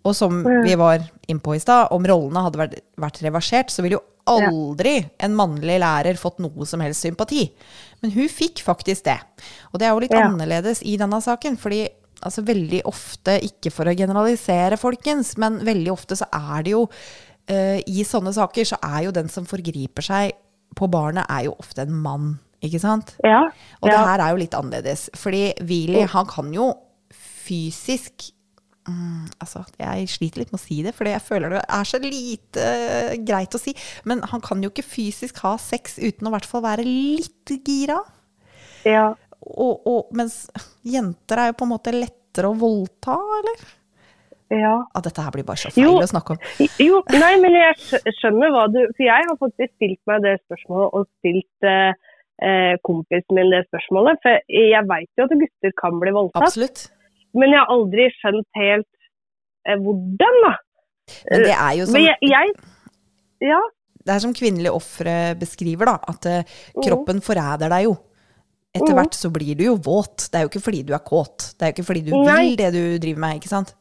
S2: Og som vi var innpå i stad, om rollene hadde vært, vært reversert, så ville jo aldri en mannlig lærer fått noe som helst sympati. Men hun fikk faktisk det. Og det er jo litt
S1: Ja.
S2: annerledes i denne saken, fordi altså veldig ofte, ikke for å generalisere folkens, men veldig ofte så er det jo uh, I sånne saker så er jo den som forgriper seg på barnet, er jo ofte en mann. Ikke sant?
S1: Ja,
S2: Og det her er jo litt annerledes. Fordi Willy, han kan jo fysisk mm, Altså, jeg sliter litt med å si det, for jeg føler det er så lite uh, greit å si. Men han kan jo ikke fysisk ha sex uten å i hvert fall være litt gira.
S1: ja.
S2: Og, og, mens jenter er jo på en måte lettere å voldta, eller?
S1: ja.
S2: Ja, dette her blir bare så feil
S1: Jo.
S2: å snakke om.
S1: Jo, nei, men jeg skjønner hva du For jeg har faktisk stilt meg det spørsmålet, og stilt eh, kompisen min det spørsmålet. For jeg veit jo at gutter kan bli voldtatt,
S2: Absolutt.
S1: Men jeg har aldri skjønt helt eh, hvordan, da.
S2: Men det er jo som,
S1: Men jeg, jeg Ja.
S2: det er som kvinnelige ofre beskriver, da. At eh, kroppen forræder deg jo. Etter
S1: mm.
S2: hvert så blir du jo våt. Det er jo ikke fordi du er kåt. Det er jo ikke fordi du
S1: Nei.
S2: vil det du driver med, ikke sant?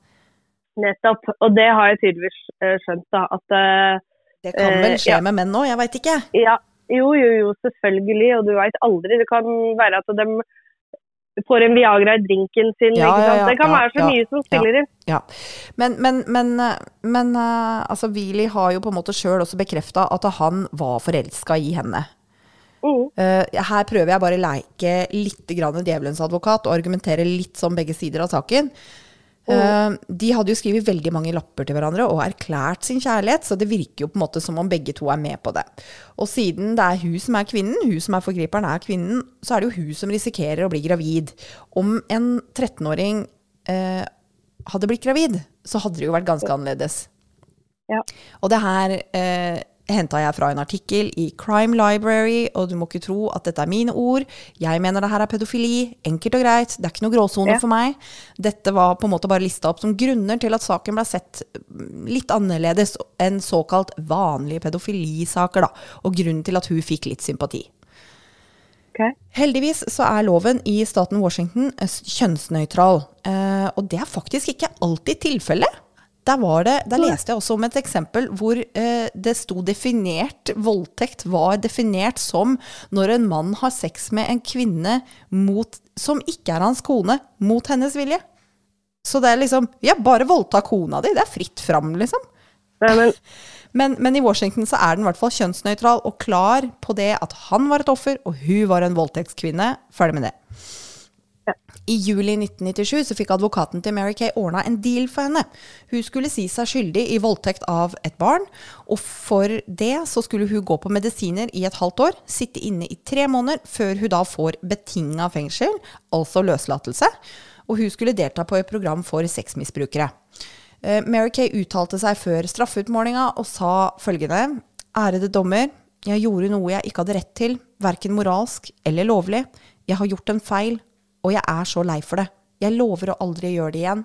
S1: Nettopp. Og det har jeg tydeligvis eh, skjønt, da. At eh,
S2: Det kan vel
S1: Eh,
S2: skje
S1: ja.
S2: med menn òg, jeg veit ikke.
S1: ja, jo, jo, jo, selvfølgelig. Og du veit aldri. Det kan være at de får en Viagra i drinken sin.
S2: Ja, ja, ja,
S1: det kan være så mye som spiller inn.
S2: Ja. Men, men, men, men eh, altså, Willy har jo på en måte sjøl også bekrefta at han var forelska i henne.
S1: Mm.
S2: Eh, her prøver jeg bare å leke litt djevelens advokat og argumentere litt som begge sider av saken. Eh, de hadde jo skrevet veldig mange lapper til hverandre og erklært sin kjærlighet, så det virker jo på en måte som om begge to er med på det. Og siden det er hun som er kvinnen, hun som er forgriperen er kvinnen, så er det jo hun som risikerer å bli gravid. Om en 13-åring uh, hadde blitt gravid, så hadde det jo vært ganske annerledes.
S1: Ja.
S2: Og det her eh, henta jeg fra en artikkel i Crime Library, og du må ikke tro at dette er mine ord. Jeg mener det her er pedofili. Enkelt og greit. Det er ikke noe gråsone
S1: Ja.
S2: for meg. Dette var på en måte bare lista opp som grunner til at saken ble sett mm, litt annerledes enn såkalt vanlige pedofilisaker, da. Og grunnen til at hun fikk litt sympati.
S1: Okay.
S2: Heldigvis så er loven i staten Washington kjønnsnøytral. Eh, og det er faktisk ikke alltid tilfellet. Der, var det, der leste jeg også om et eksempel hvor eh, det sto definert Voldtekt var definert som når en mann har sex med en kvinne mot, som ikke er hans kone, mot hennes vilje. Så det er liksom Ja, bare voldta kona di. Det er fritt fram, liksom.
S1: Nei, men
S2: Men, men i Washington så er den i hvert fall kjønnsnøytral og klar på det at han var et offer, og hun var en voldtektskvinne. Ferdig med det. I juli 1997 så fikk advokaten til Mary Kay ordna en deal for henne. Hun skulle si seg skyldig i voldtekt av et barn, og for det så skulle hun gå på medisiner i et halvt år, sitte inne i tre måneder, før hun da får betinga fengsel, altså løslatelse. Og hun skulle delta på et program for sexmisbrukere. Eh, Mary Kay uttalte seg før straffeutmålinga og sa følgende. Ærede dommer, jeg gjorde noe jeg ikke hadde rett til, verken moralsk eller lovlig. Jeg har gjort en feil, og jeg er så lei for det. Jeg lover å aldri gjøre det igjen.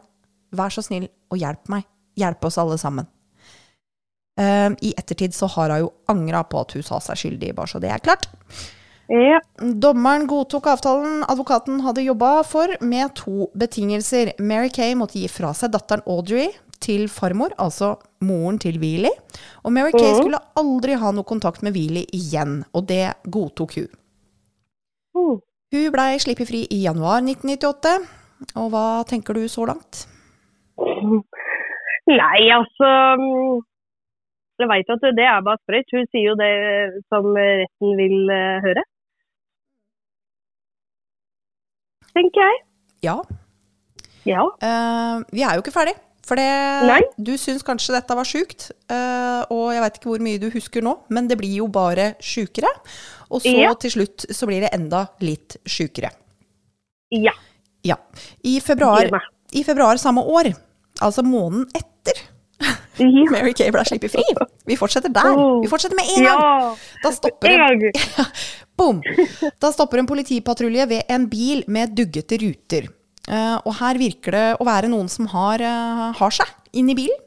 S2: Vær så snill og hjelp meg. Hjelp oss alle sammen. Uh, I ettertid så har hun jo angra på at hun sa seg skyldig, bare så det er klart.
S1: ja.
S2: Dommeren godtok avtalen advokaten hadde jobba for, med to betingelser. Mary Kay måtte gi fra seg datteren Audrey til farmor, altså moren til Wheelie. Og Mary Kay
S1: mm.
S2: skulle aldri ha noe kontakt med Wheelie igjen, og det godtok hun.
S1: Mm.
S2: Hun blei sluppet fri i januar 1998. Og hva tenker du så langt?
S1: Nei, altså mm, Jeg veit at det er bare sprøyt. Hun sier jo det som retten vil eh, høre. Tenker jeg.
S2: Ja,
S1: Ja.
S2: Uh, vi er jo ikke ferdig. For du syns kanskje dette var sjukt, eh, og jeg veit ikke hvor mye du husker nå, men det blir jo bare sjukere. Og så
S1: Ja.
S2: til slutt så blir det enda litt sjukere.
S1: Ja.
S2: Ja. I februar, I februar samme år, altså måneden etter
S1: ja.
S2: Mary Kay ble sluppet fri. Vi fortsetter der.
S1: Oh.
S2: Vi fortsetter med en gang. Da stopper
S1: En.
S2: Boom. Da stopper en politipatrulje ved en bil med duggete ruter. Eh, og her virker det å være noen som har, eh, har seg inni bilen.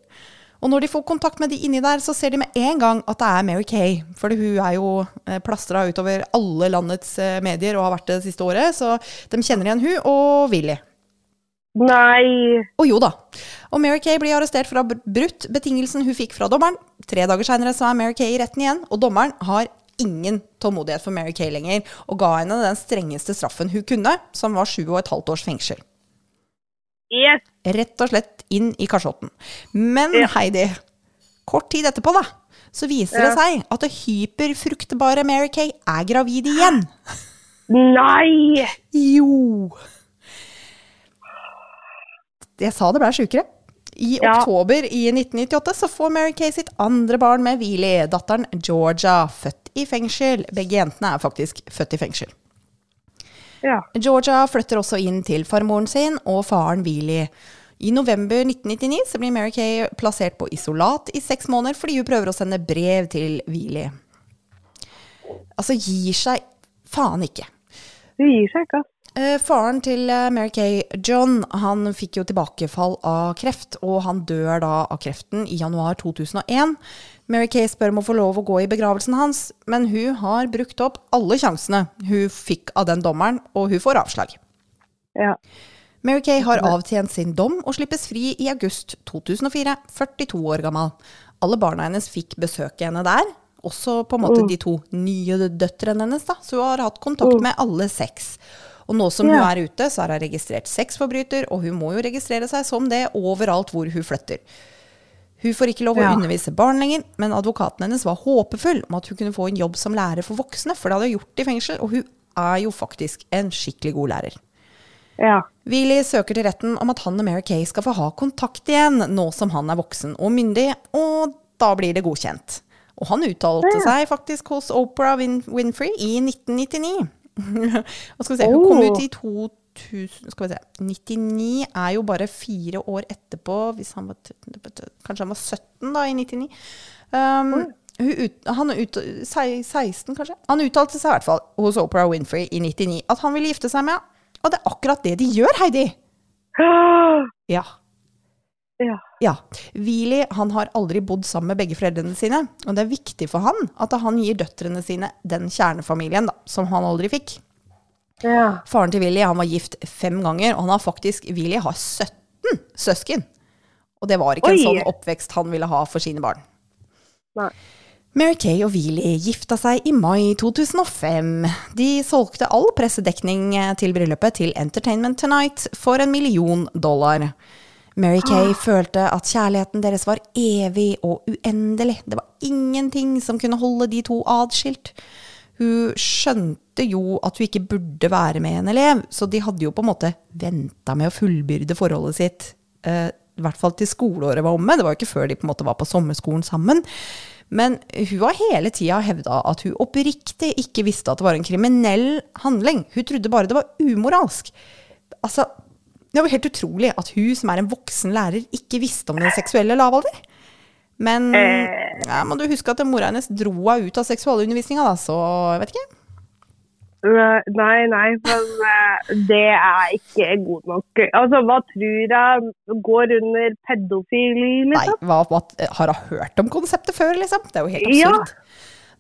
S2: Og når de får kontakt med de inni der, så ser de med en gang at det er Mary Kay. For hun er jo uh, plastra utover alle landets eh, medier og har vært det det siste året. Så de kjenner igjen hun og Willy.
S1: Nei.
S2: Og jo da. Og Mary Kay blir arrestert for å ha brutt betingelsen hun fikk fra dommeren. Tre dager seinere så er Mary Kay i retten igjen, og dommeren har ingen tålmodighet for Mary Kay lenger, og ga henne den strengeste straffen hun kunne, som var sju og et halvt års fengsel.
S1: Yes.
S2: Rett og slett inn i kasjotten. Men
S1: Ja.
S2: Heidi, kort tid etterpå, da, så viser det seg at det hyperfruktbare Mary Kay er gravid igjen.
S1: Nei.
S2: Jo. Jeg sa det ble sjukere. I
S1: Ja.
S2: oktober i 1998 så får Mary Kay sitt andre barn med Wheelie, datteren Georgia, født i fengsel. Begge jentene er faktisk født i fengsel.
S1: Ja.
S2: Georgia flytter også inn til farmoren sin og faren Willy. I november 1999 så blir Mary Kay plassert på isolat i seks måneder fordi hun prøver å sende brev til Willy. Altså, gir seg faen ikke.
S1: Hun gir seg ikke, ass.
S2: Eh, faren til eh, Mary Kay, John, han fikk jo tilbakefall av kreft, og han dør da av kreften i januar 2001. Mary Kay spør om å få lov å gå i begravelsen hans, men hun har brukt opp alle sjansene hun fikk av den dommeren, og hun får avslag.
S1: Ja.
S2: Mary Kay har avtjent sin dom og slippes fri i august 2004, 42 år gammel. Alle barna hennes fikk besøke henne der, også på en måte de to nye døtrene hennes, da, så hun har hatt kontakt med alle seks. Og nå som hun er ute, så er hun registrert sexforbryter, og hun må jo registrere seg som det overalt hvor hun flytter. Hun får ikke lov å
S1: Ja.
S2: undervise barn lenger, men advokaten hennes var håpefull om at hun kunne få en jobb som lærer for voksne, for det hadde hun gjort i fengsel, og hun er jo faktisk en skikkelig god lærer.
S1: Ja.
S2: Willy søker til retten om at han og Mary Kay skal få ha kontakt igjen, nå som han er voksen og myndig, og da blir det godkjent. Og han uttalte seg faktisk hos Oprah Win Winfrey i 1999. og skal vi se, Hun kom
S1: Oh.
S2: ut i 2000 Skal vi se 99 er jo bare fire år etterpå, hvis han var Kanskje han var 17 da, i 99. Um, ut, han ut, 16, kanskje? Han uttalte seg i hvert fall hos Oprah Winfrey i 99 at han ville gifte seg med henne. Og det er akkurat det de gjør, Heidi. Ja.
S1: Ja.
S2: Ja. Willy han har aldri bodd sammen med begge foreldrene sine. Og det er viktig for han at han gir døtrene sine den kjernefamilien da, som han aldri fikk.
S1: Ja.
S2: Faren til Willy han var gift fem ganger, og han har faktisk, Willy har 17 søsken. Og det var ikke
S1: Oi.
S2: en sånn oppvekst han ville ha for sine barn.
S1: Nei.
S2: Mary Kay og Willy gifta seg i mai 2005. De solgte all pressedekning til bryllupet til Entertainment Tonight for en million dollar. Mary Kay følte at kjærligheten deres var evig og uendelig. Det var ingenting som kunne holde de to adskilt. Hun skjønte jo at hun ikke burde være med en elev, så de hadde jo på en måte venta med å fullbyrde forholdet sitt. eh, I hvert fall til skoleåret var omme. Det var jo ikke før de på en måte var på sommerskolen sammen. Men hun har hele tida hevda at hun oppriktig ikke visste at det var en kriminell handling. Hun trodde bare det var umoralsk. Altså, det var helt utrolig at hun som er en voksen lærer, ikke visste om den seksuelle lavalder. Men
S1: Eh.
S2: ja, må du huske at mora hennes dro henne ut av seksualundervisninga, da, så jeg vet ikke.
S1: Nei, nei, men eh, det er ikke god nok. Altså, hva tror jeg går under pedofili,
S2: Nei,
S1: liksom?
S2: hva, hva, har hun hørt om konseptet før, liksom? Det er jo helt
S1: Ja.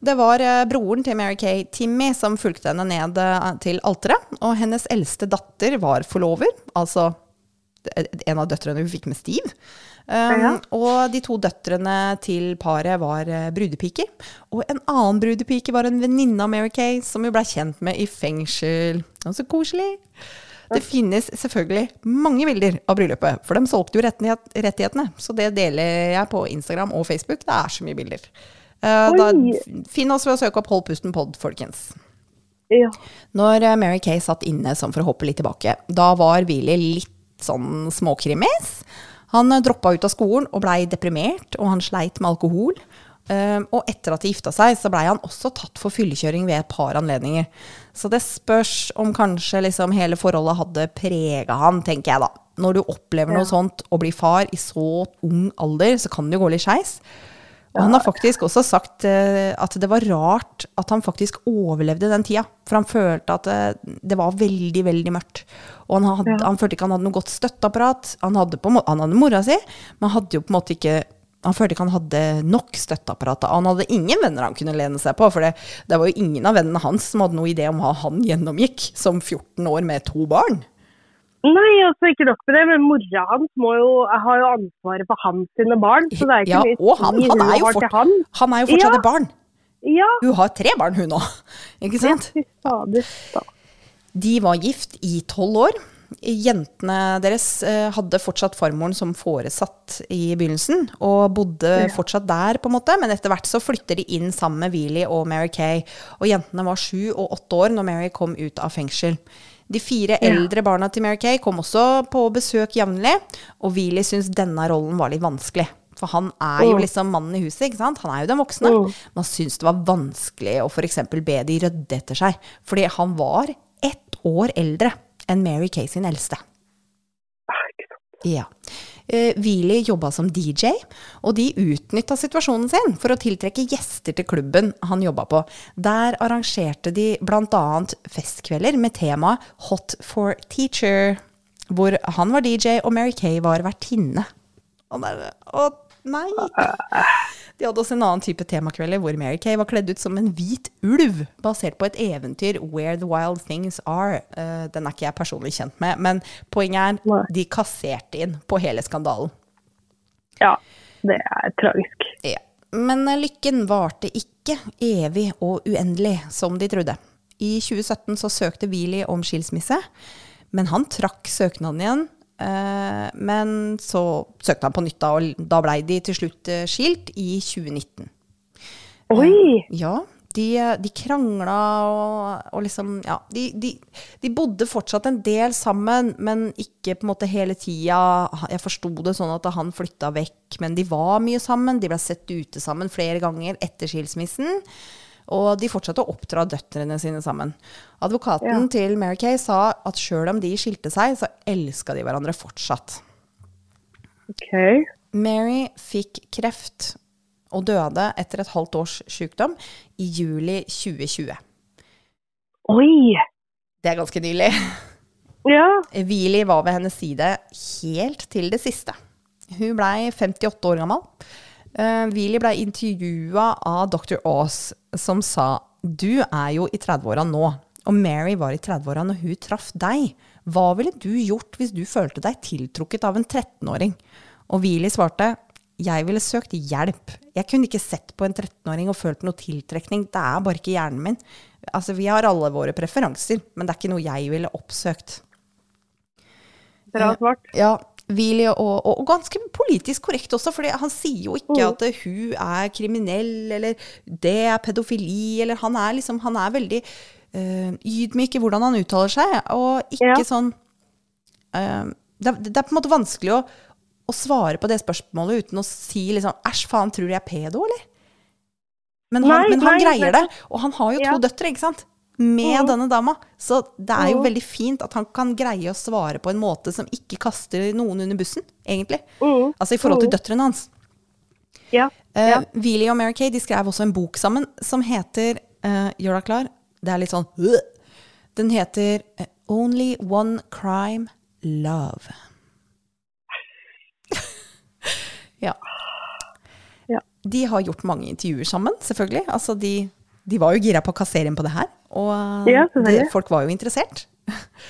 S2: Det var eh, broren til Mary Kay, Timmy, som fulgte henne ned eh, til alteret. Og hennes eldste datter var forlover, altså eh, en av døtrene hun fikk med Steve. Um,
S1: Ja.
S2: Og de to døtrene til paret var brudepiker. Og en annen brudepike var en venninne av Mary Kay, som hun blei kjent med i fengsel. Og så koselig. Det finnes selvfølgelig mange bilder av bryllupet, for de solgte jo rettighetene. Så det deler jeg på Instagram og Facebook. Det er så mye bilder. Eh, da, finn oss ved å søke opp Hold pusten pod, folkens.
S1: Ja.
S2: Når eh, Mary Kay satt inne, sånn for å hoppe litt tilbake, da var Willy litt sånn småkrimis. Han eh, droppa ut av skolen og blei deprimert, og han sleit med alkohol. Um, og etter at de gifta seg, så blei han også tatt for fyllekjøring ved et par anledninger. Så det spørs om kanskje liksom hele forholdet hadde prega han, tenker jeg da. Når du opplever noe sånt og blir far i så ung alder, så kan det jo gå litt skeis. Og han har faktisk også sagt uh, at det var rart at han faktisk overlevde den tida. For han følte at uh, det var veldig, veldig mørkt. Og han, hadde, ja. han, følte ikke han hadde noe godt støtteapparat. Han hadde, på, han hadde mora si, men hadde jo på en måte ikke han følte ikke han hadde nok støtteapparat. Han hadde ingen venner han kunne lene seg på, for det, det, var jo ingen av vennene hans som hadde noe idé om hva han gjennomgikk som 14 år med to barn.
S1: Nei, altså ikke nok med det, men mora hans må jo, har jo ansvaret for hans sine barn. Så det er ikke
S2: ja, mye og han, han, er jo fort, han. han er jo fortsatt et barn.
S1: Ja.
S2: Hun har tre barn, hun òg. Ikke sant?
S1: Ja,
S2: De var gift i tolv år. Jentene deres eh, hadde fortsatt farmoren som foresatt i begynnelsen, og bodde fortsatt der, på en måte, men etter hvert så flytter de inn sammen med Wheelie og Mary Kay. Og jentene var sju og åtte år når Mary kom ut av fengsel. De fire eldre barna til Mary Kay kom også på besøk jevnlig, og Wheelie syntes denne rollen var litt vanskelig. For han er jo liksom mannen i huset, ikke sant? Han er jo den voksne. Man syntes det var vanskelig å f.eks. be de rydde etter seg, fordi han var ett år eldre enn Mary Kay sin eldste. Ja. Uh, Wheelie jobba som DJ, og de utnytta situasjonen sin for å tiltrekke gjester til klubben han jobba på. Der arrangerte de bl.a. festkvelder med temaet Hot for teacher, hvor han var DJ og Mary Kay var vertinne. Å nei! å nei! De hadde også en annen type temakvelder hvor Mary Kay var kledd ut som en hvit ulv, basert på et eventyr, Where the Wild Things Are. Uh, den er ikke jeg personlig kjent med, men poenget er de kasserte inn på hele skandalen.
S1: Ja, det er tragisk.
S2: Ja. Men lykken varte ikke evig og uendelig, som de trodde. I 2017 så søkte Wheelie om skilsmisse, men han trakk søknaden igjen men så søkte han på nytt, da, og da blei de til slutt eh, skilt i 2019.
S1: Oi!
S2: Eh, ja. De, de krangla og, og, liksom Ja, de, de, de, bodde fortsatt en del sammen, men ikke på en måte hele tida. Jeg forsto det sånn at han flytta vekk, men de var mye sammen. De ble sett ute sammen flere ganger etter skilsmissen. Og de fortsatte å oppdra døtrene sine sammen. Advokaten ja. til Mary Kay sa at sjøl om de skilte seg, så elska de hverandre fortsatt.
S1: Okay.
S2: Mary fikk kreft og døde etter et halvt års sykdom i juli 2020.
S1: Oi!
S2: Det er ganske nylig.
S1: Ja.
S2: Wheelie var ved hennes side helt til det siste. Hun blei 58 år gammel. Uh, blei ble intervjua av dr. Aas, som sa du er jo i 30-åra nå, og Mary var i 30-åra når hun traff deg. Hva ville du gjort hvis du følte deg tiltrukket av en 13-åring? Og Wheelie svarte jeg ville søkt hjelp. Jeg kunne ikke sett på en 13-åring og følt noe tiltrekning. Det er bare ikke hjernen min. Altså, vi har alle våre preferanser, men det er ikke noe jeg ville oppsøkt.
S1: Bra svart.
S2: Ja, Willy, og, og, og, ganske politisk korrekt også, for han sier jo ikke mm. at hun er kriminell, eller det er pedofili, eller han er liksom Han er veldig uh, ydmyk i hvordan han uttaler seg, og ikke ja. sånn uh, det, det, er på en måte vanskelig å, å, svare på det spørsmålet uten å si liksom Æsj, faen, tror du jeg er pedo, eller? Men han, nei, men han nei, greier det, og han har jo to ja. døtre, ikke sant? Med denne dama. Så det er jo veldig fint at han kan greie å svare på en måte som ikke kaster noen under bussen, egentlig.
S1: Mm.
S2: Altså i forhold til mm. døtrene hans.
S1: Ja.
S2: Uh, Willy og Mary Kay de skrev også en bok sammen som heter uh, Gjør deg klar? Det er litt sånn uh, Den heter uh, Only One Crime Love. ja.
S1: ja.
S2: De har gjort mange intervjuer sammen, selvfølgelig. Altså de de var jo gira på å kassere inn på det her, og ja, det, folk var jo interessert.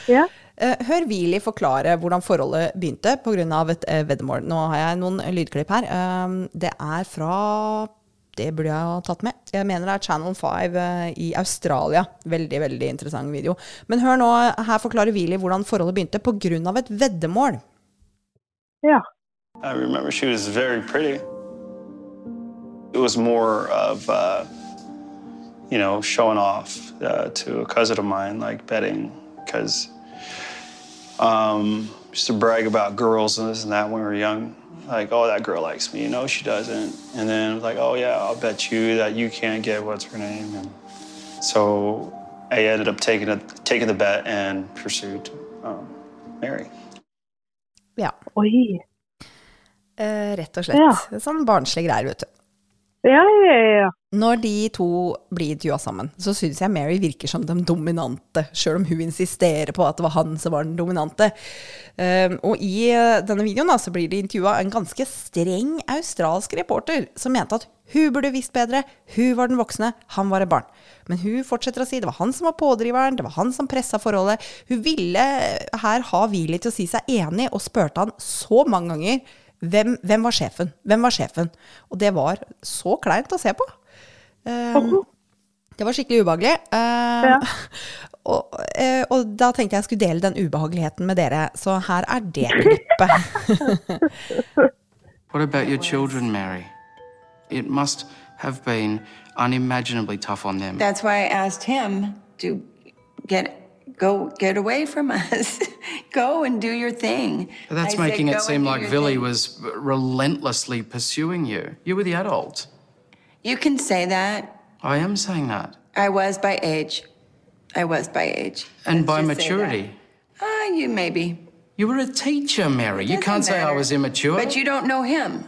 S1: Ja.
S2: Eh, hør Willy forklare hvordan forholdet begynte pga. et uh, veddemål. Nå har jeg noen lydklipp her. Um, det er fra Det burde jeg ha tatt med. Jeg mener det er Channel 5 uh, i Australia. Veldig, veldig interessant video. Men hør nå, her forklarer Willy hvordan forholdet begynte pga. et veddemål.
S1: Ja.
S3: I remember she was very pretty. It was more of uh you know, showing off uh, to a cousin of mine, like betting, because um, used to brag about girls and this and that when we were young. Like, oh, that girl likes me. No, she doesn't. And then like, oh yeah, I'll bet you that you can't get what's her name. And so I ended up taking a, taking the bet and pursued um, Mary.
S2: Ja,
S1: Oi.
S2: eh, rett og slett.
S1: Ja.
S2: Sånn barnslige greier, vet du.
S1: Ja, ja, ja.
S2: Når de to blir intervjua sammen, så syns jeg Mary virker som den dominante, sjøl om hun insisterer på at det var han som var den dominante. Um, og i eh, denne videoen da, så blir det intervjua en ganske streng australsk reporter som mente at hun burde visst bedre, hun var den voksne, han var et barn. Men hun fortsetter å si det var han som var pådriveren, det var han som pressa forholdet. Hun ville her ha Willy til å si seg enig, og spurte han så mange ganger hvem, hvem var sjefen? Hvem var sjefen? Og det var så kleint å se på. Um, det var skikkelig ubehagelig. Um,
S1: Ja.
S2: og, eh, og da tenkte jeg jeg skulle dele den ubehageligheten med dere, så her er det klippet.
S4: What about your children, Mary? It must have been unimaginably tough on them.
S5: That's why I asked him to get go get away from us. go and do your thing.
S4: But that's
S5: I
S4: making
S5: "Go
S4: it seem like Villy
S5: thing."
S4: was relentlessly pursuing you. You were the adult.
S5: You can say that.
S4: I am saying that.
S5: I was by age. I was by age.
S4: And
S5: Let's
S4: by
S5: just say that.
S4: maturity.
S5: Ah, you maybe.
S4: You were a teacher, Mary. You can't say I was immature.
S5: But you don't know him.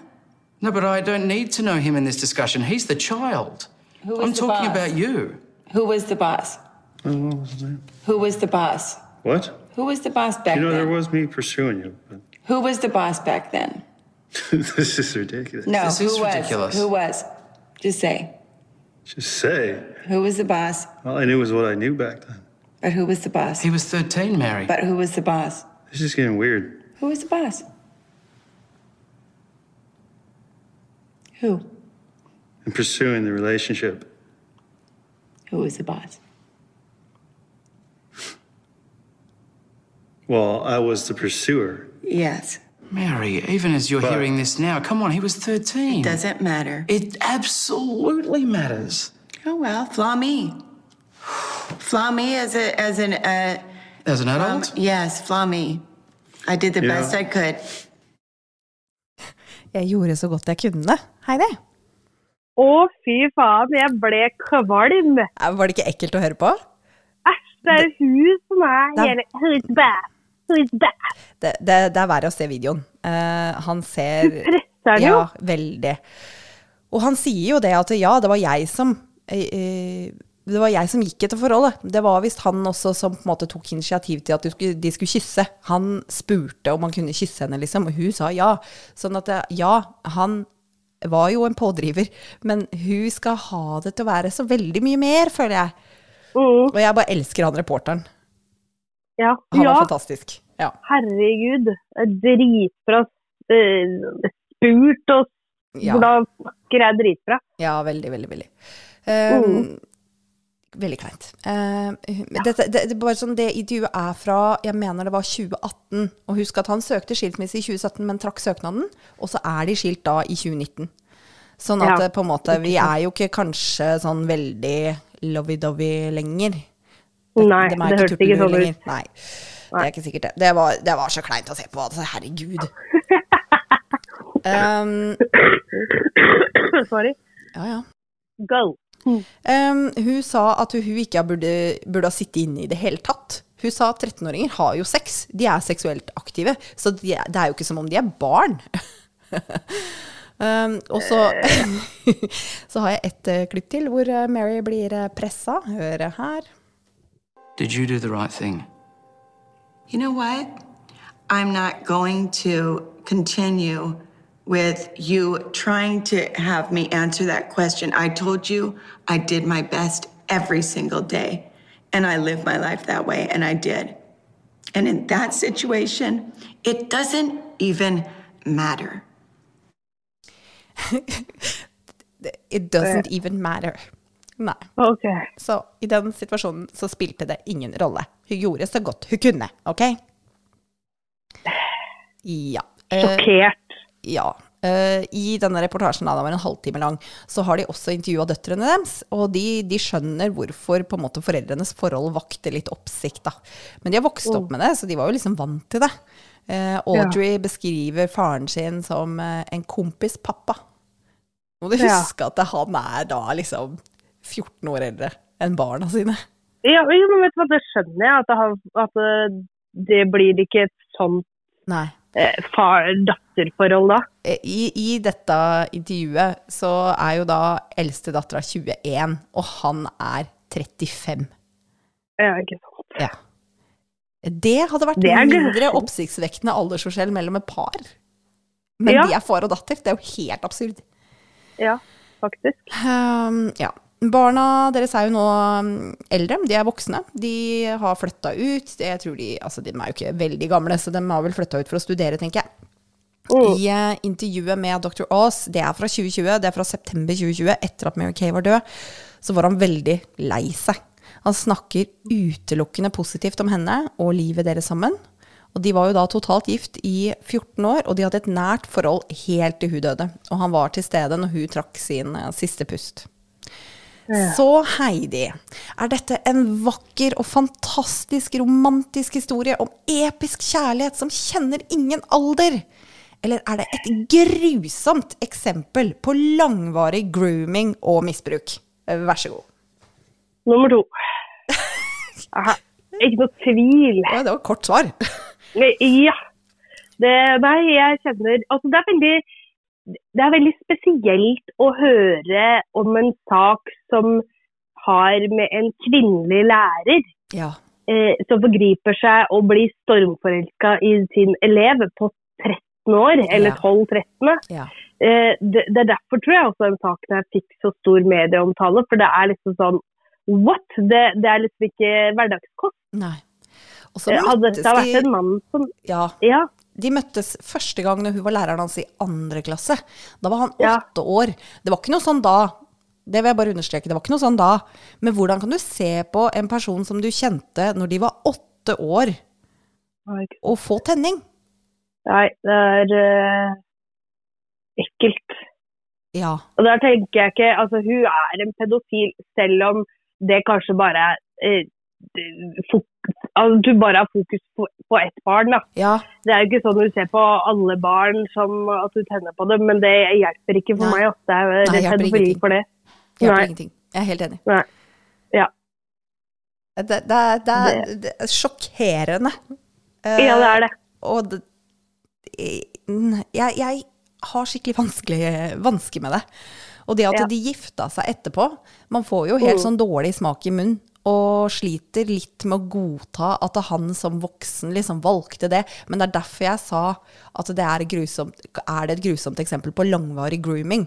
S4: No, but I don't need to know him in this discussion. He's the child.
S5: Who was
S4: I'm
S5: the
S4: talking
S5: boss?
S4: about you.
S5: Who was the boss?
S3: What was his name?
S5: Who was the boss?
S3: What?
S5: Who was the boss back then?
S3: You know, there was me pursuing you, but
S5: Who was the boss back then?
S3: this is ridiculous.
S5: No,
S4: This
S5: who
S4: is
S5: was?
S4: ridiculous.
S5: Who was? Just say.
S3: Just say.
S5: Who was the boss?
S3: All I knew was what I knew back then.
S5: But who was the boss?
S4: He was 13, Mary.
S5: But who was the boss?
S3: This is getting weird.
S5: Who was the boss? Who?
S3: And pursuing the relationship.
S5: Who was the boss?
S3: Well, I was the pursuer.
S5: Yes.
S4: Mary, even as you're
S3: But-
S4: hearing this now, come on, he was 13.
S5: It Doesn't matter.
S4: It absolutely matters.
S5: Oh well, flaw me. Flaw me as a as an uh,
S4: As an
S5: adult?
S4: adult?
S5: yes, flaw me. I did the
S3: Yeah.
S5: best I could.
S2: Jeg gjorde så godt jeg kunne. Heidi,
S1: Å, fy faen, jeg ble kvalm.
S2: Var det ikke ekkelt å høre på?
S1: Æsj, det er hun som er hele bad?
S2: Det, det, det er verre å se videoen. Uh, han ser
S1: presser den jo.
S2: Ja, veldig. Og han sier jo det at ja, det var jeg som eh, det var jeg som gikk etter forholdet. Det var visst han også som på en måte tok initiativ til at de skulle, de skulle kysse. Han spurte om han kunne kysse henne, liksom, og hun sa ja. Sånn at eh, ja, han var jo en pådriver, men hun skal ha det til å være så veldig mye mer, føler jeg.
S1: Mm,
S2: Og jeg bare elsker han reporteren.
S1: ja.
S2: Han
S1: ja,
S2: var fantastisk. Ja.
S1: herregud. det er Dritbra eh, spurt og
S2: Ja.
S1: hvordan snakker er dritbra.
S2: Ja, veldig, veldig, veldig. Um, Veldig kleint. Um, dette, det, det, er bare sånn, det intervjuet er fra jeg mener det var 2018. Og husk at han søkte skilsmisse i 2017, men trakk søknaden. Og så er de skilt da i 2019. Sånn at
S1: Ja.
S2: eh, på en måte, vi er jo ikke kanskje sånn veldig lovey-dovey lenger.
S1: Nei,
S2: de er
S1: det hørtes ikke sånn ut.
S2: Nei, det er ikke sikkert det. Det var, det var så kleint å se på. Altså, herregud. Um,
S1: Sorry.
S2: ja, ja.
S1: Go.
S2: Um, hun sa at hun ikke burde, burde ha sittet inne i det hele tatt. Hun sa at 13-åringer har jo sex, de er seksuelt aktive, så de, det er jo ikke som om de er barn. um, og så, så har jeg et eh, klipp til hvor eh, Mary blir uh, pressa. Hør her.
S4: Did you do the right thing?
S5: You know what? I'm not going to continue with you trying to have me answer that question. I told you I did my best every single day, and I lived my life that way, and I did. And in that situation, it doesn't even matter.
S2: It doesn't even matter. Nei.
S1: Ok.
S2: Så i den situasjonen så spilte det ingen rolle. Hun gjorde så godt hun kunne, OK? Ja. Eh,
S1: Sjokkert.
S2: Ja. eh, I denne reportasjen, da, den var en halvtime lang, så har de også intervjua døtrene deres. Og de, de skjønner hvorfor på en måte foreldrenes forhold vakte litt oppsikt. da. Men de har vokst opp med det, så de var jo liksom vant til det. Eh, Audrey beskriver faren sin som eh, en kompis pappa. Må du
S1: Ja.
S2: at han er da liksom 14 år eldre enn barna sine.
S1: Ja, men vet du hva, det skjønner jeg. At det, har, at eh, det blir ikke et sånt
S2: Nei.
S1: eh, far-datter-forhold da.
S2: Eh, I, I dette intervjuet så er jo da eldste dattera 21, og han er 35.
S1: Ja, ikke sant.
S2: Ja. Det hadde vært
S1: det.
S2: mindre oppsiktsvekkende aldersforskjell mellom et par. Men
S1: Ja.
S2: de er far og datter. Det er jo helt absurd.
S1: Ja, faktisk.
S2: Um, ja. Barna deres er jo nå um, eldre, de er voksne. De har flytta ut. Jeg tror de, altså de er jo ikke veldig gamle, så de har vel flytta ut for å studere, tenker jeg. I eh, intervjuet med Dr. Aas, det er fra 2020, det er fra september 2020, etter at Mary Kay var død, så var han veldig lei seg. Han snakker utelukkende positivt om henne og livet deres sammen. Og de var jo da totalt gift i 14 år, og de hadde et nært forhold helt til hun døde. Og han var til stede når hun trakk sin eh, siste pust. Så Heidi, er dette en vakker og fantastisk romantisk historie om episk kjærlighet som kjenner ingen alder? Eller er det et grusomt eksempel på langvarig grooming og misbruk? Vær så god.
S1: Nummer to. Aha, ikke noe tvil.
S2: Ja, det var et kort svar.
S1: Ja. Det, nei, jeg kjenner Altså, det er veldig det er veldig spesielt å høre om en sak som har med en kvinnelig lærer
S2: Ja.
S1: eh, som forgriper seg og blir stormforelska i sin elev på 13 år, eller 12-13.
S2: ja.
S1: Eh, det, det er derfor tror jeg også den saken her fikk så stor medieomtale, for det er liksom sånn What? Det, det er liksom ikke hverdagskost.
S2: Nei. Og så
S1: Eh,
S2: møttes de
S1: som
S2: Ja.
S1: Ja.
S2: De møttes første gang når hun var læreren hans i andre klasse. Da var han
S1: Ja.
S2: åtte år. Det var ikke noe sånn da. Det vil jeg bare understreke. Det var ikke noe sånn da. Men hvordan kan du se på en person som du kjente når de var åtte år, og få tenning?
S1: Nei, det er uh, ekkelt.
S2: Ja.
S1: Og der tenker jeg ikke Altså, hun er en pedofil, selv om det kanskje bare er uh, fok altså, Du bare har fokus på, på ett barn, da.
S2: Ja.
S1: Det er jo ikke sånn du ser på alle barn som at du tenner på dem, men det hjelper ikke for
S2: Nei.
S1: meg. Også. Det er rett er
S2: hjelper ingenting.
S1: for det.
S2: Hjelper
S1: Nei.
S2: ingenting. Jeg er helt enig.
S1: Nei. Ja.
S2: Det, det, det, er, det er sjokkerende. Eh,
S1: ja, det er det.
S2: Og det, jeg, jeg har skikkelig vanskelig vansker med det. Og det at
S1: Ja.
S2: de gifta seg etterpå Man får jo helt
S1: Mm.
S2: sånn dårlig smak i munnen. Og sliter litt med å godta at han som voksen liksom valgte det. Men det er derfor jeg sa at det er, grusomt, er det et grusomt eksempel på langvarig grooming.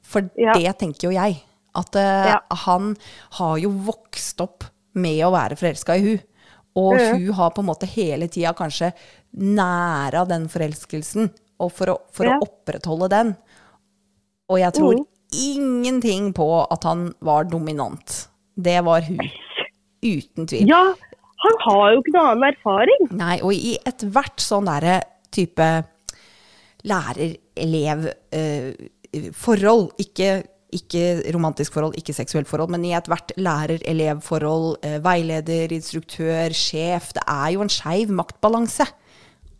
S2: For
S1: Ja.
S2: det tenker jo jeg. At uh,
S1: Ja.
S2: han har jo vokst opp med å være forelska i hun. Og
S1: mm.
S2: hun har på en måte hele tida kanskje næra den forelskelsen, og for å, for
S1: Ja.
S2: å opprettholde den. Og jeg tror
S1: mm.
S2: ingenting på at han var dominant. Det var hun. Uten tvil.
S1: Ja, han har jo ikke noen annen erfaring.
S2: Nei, og i ethvert sånn derre type lærer-elev-forhold, ikke, ikke romantisk forhold, ikke seksuelt forhold, men i ethvert lærer-elev-forhold, eh, veileder, instruktør, sjef, det er jo en skeiv maktbalanse.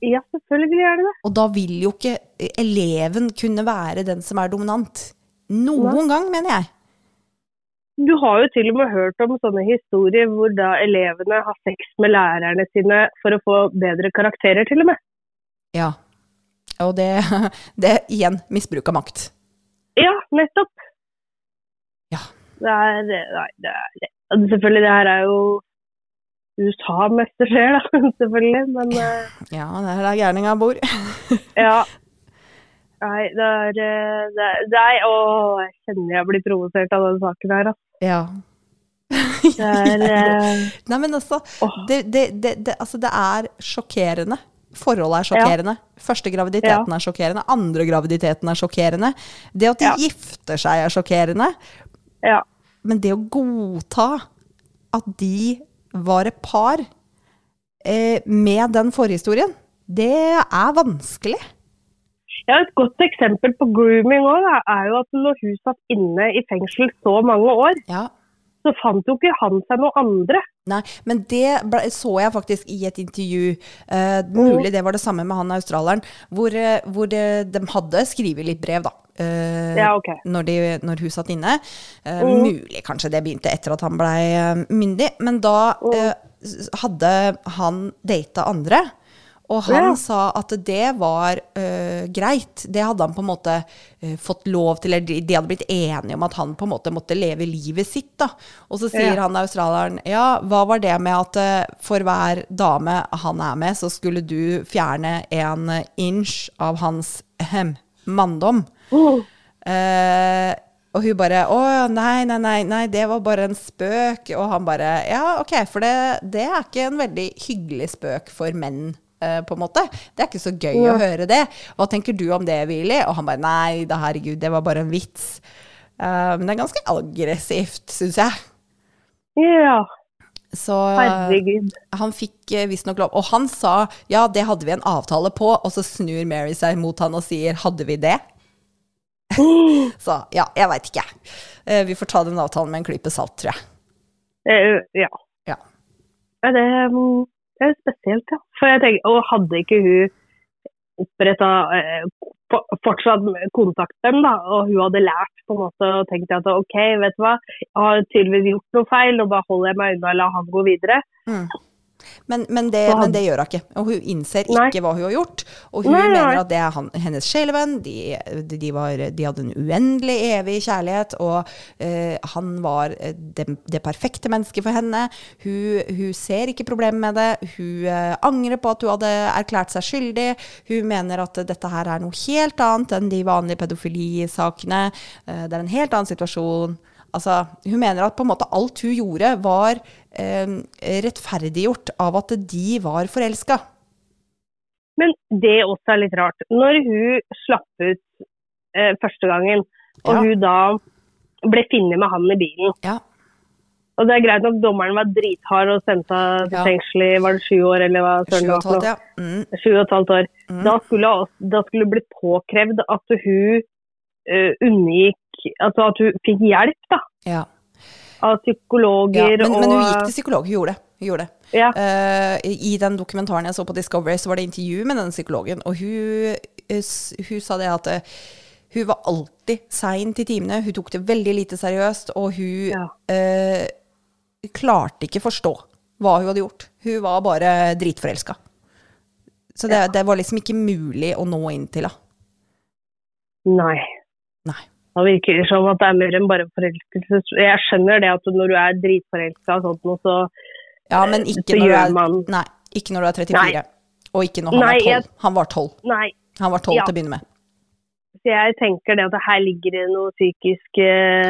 S1: Ja, selvfølgelig er det det.
S2: Og da vil jo ikke eleven kunne være den som er dominant. Noen gang, mener jeg.
S1: Du har jo til og med hørt om sånne historier hvor da elevene har sex med lærerne sine for å få bedre karakterer, til og med.
S2: Ja. Og det, det er igjen misbruk av makt.
S1: Ja, nettopp.
S2: Ja.
S1: Det er Nei, det er Selvfølgelig, det her er jo USA mest det skjer, da. Selvfølgelig. Men eh,
S2: Ja, det er der gærninga bor.
S1: ja. Nei, det er, eh, det er, det er Å, jeg kjenner jeg blir provosert av den saken her, altså.
S2: Ja.
S1: Det er eh,
S2: Nei, men altså, det, det, altså, det er sjokkerende. Forholdet er sjokkerende. Første graviditeten er sjokkerende. Andre graviditeten er sjokkerende. Det at de
S1: Ja.
S2: gifter seg, er sjokkerende.
S1: Ja.
S2: Men det å godta at de var et par eh, med den forhistorien, det er vanskelig.
S1: Ja, Et godt eksempel på grooming også, er jo at når hun satt inne i fengsel så mange år,
S2: Ja.
S1: så fant jo ikke han seg noen andre.
S2: Nei, men det ble, så jeg faktisk i et intervju. Eh, mulig det var det samme med han australieren, hvor, eh, hvor det, de hadde skrevet litt brev, da. eh,
S1: Ja, okay.
S2: når, de, når hun satt inne. Eh, Mulig kanskje det begynte etter at han blei eh, myndig, men da eh, hadde han data andre. Og han
S1: Ja.
S2: sa at det var uh, greit. Det hadde han på en måte uh, fått lov til, eller de, de hadde blitt enige om at han på en måte måtte leve livet sitt. da. Og så sier
S1: Ja.
S2: han australieren ja, hva var det med at uh, for hver dame han er med, så skulle du fjerne en inch av hans manndom? Eh, og hun bare Å nei, nei, nei, nei, det var bare en spøk. Og han bare Ja, ok, for det, det er ikke en veldig hyggelig spøk for menn. Eh, på en måte. Det er ikke så gøy å høre det. Hva tenker du om det, Willy? Og han bare nei da, herregud, det var bare en vits. Eh, men det er ganske aggressivt, syns jeg.
S1: Ja,
S2: Så eh,
S1: herregud.
S2: han fikk uh, visstnok lov. Og han sa ja, det hadde vi en avtale på, og så snur Mary seg mot han og sier hadde vi det? så ja, jeg veit ikke. Eh, vi får ta den avtalen med en klype salt, tror jeg.
S1: Eh, ja.
S2: Ja.
S1: Ja, det, mm, det er spesielt, ja. For jeg tenker, og hadde ikke hun oppretta eh, fortsatt kontakt med dem, da, og hun hadde lært på en måte og tenkt at OK, vet du hva, jeg har tydeligvis gjort noe feil, nå bare holder jeg meg unna og lar han gå videre.
S2: Men, men, det, men det gjør hun ikke. Og hun innser
S1: Nei.
S2: ikke hva hun har gjort. Og hun
S1: Nei,
S2: mener at det er han, hennes sjelevenn. De, de, var, de hadde en uendelig, evig kjærlighet, og uh, han var eh, det, det perfekte mennesket for henne. Hun, hun ser ikke problemet med det. Hun uh, angrer på at hun hadde erklært seg skyldig. Hun mener at dette her er noe helt annet enn de vanlige pedofilisakene. Uh, det er en helt annen situasjon. Altså, hun mener at på en måte alt hun gjorde, var eh, rettferdiggjort av at de var forelska.
S1: Men det også er litt rart. Når hun slapp ut eh, første gangen, og
S2: Ja.
S1: hun da ble funnet med han i bilen
S2: Ja.
S1: Og det er greit nok dommeren var drithard og sendte henne til
S2: Ja.
S1: fengsel i var det sju år, eller hva søren det var.
S2: Mm.
S1: Sju og et halvt år. Skulle da skulle det bli påkrevd at hun uh, unngikk Altså at hun fikk hjelp da,
S2: ja.
S1: av
S2: ja.
S1: psykologer
S2: Men, men hun gikk til psykolog. Hun gjorde det. Hun gjorde det.
S1: ja.
S2: Uh, I den dokumentaren jeg så på Discovery, så var det intervju med den psykologen, og hun, eh, hun sa det at eh, hun var alltid sein til timene. Hun tok det veldig lite seriøst, og hun
S1: Ja.
S2: eh, klarte ikke forstå hva hun hadde gjort. Hun var bare dritforelska. Så det, det var liksom ikke mulig å nå inn til henne.
S1: Nei.
S2: Nei.
S1: Da virker det som at det er mer enn bare forelskelse. Jeg skjønner det at når du er dritforelska og sånt noe, så
S2: Ja, men ikke
S1: så
S2: når, du
S1: gjør man-
S2: nei, ikke når du er 34.
S1: Nei.
S2: Og ikke når han
S1: Nei,
S2: var 12.
S1: jeg-
S2: Han var 12.
S1: Nei.
S2: Han var 12
S1: Ja.
S2: til å begynne med.
S1: Så jeg tenker det at her ligger det noen psykiske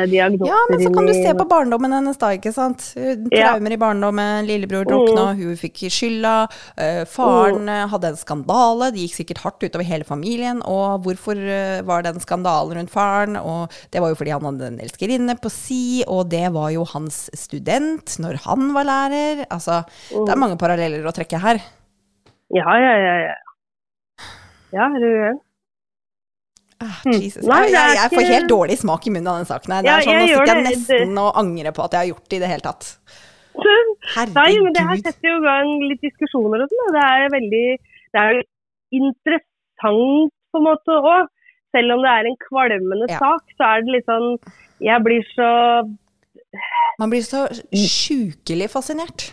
S1: diagnoser
S2: Ja, men så kan du se på barndommen hennes da, ikke sant?
S1: Ja.
S2: Traumer i barndommen, lillebror drukna, hun fikk skylda, eh, faren mm. hadde en skandale, det gikk sikkert hardt utover hele familien, og hvorfor eh, var det en skandale rundt faren? Og det var jo fordi han hadde en elskerinne på si, og det var jo hans student når han var lærer. Altså, det er mange paralleller å trekke her.
S1: Ja, ja, ja. ja. Ja, er du gæren?
S2: Ah,
S1: Mm.
S2: Jesus.
S1: Nei,
S2: jeg, jeg, jeg får helt dårlig smak i munnen av den saken her. Det er sånn, Nå sitter jeg nesten og angrer på at jeg har gjort det i det hele tatt.
S1: Nei, men det her setter jo i gang litt diskusjoner og sånn. og Det er veldig det er interessant på en måte òg. Selv om det er en kvalmende
S2: Ja.
S1: sak, så er det litt sånn Jeg blir så
S2: Man blir så sjukelig fascinert.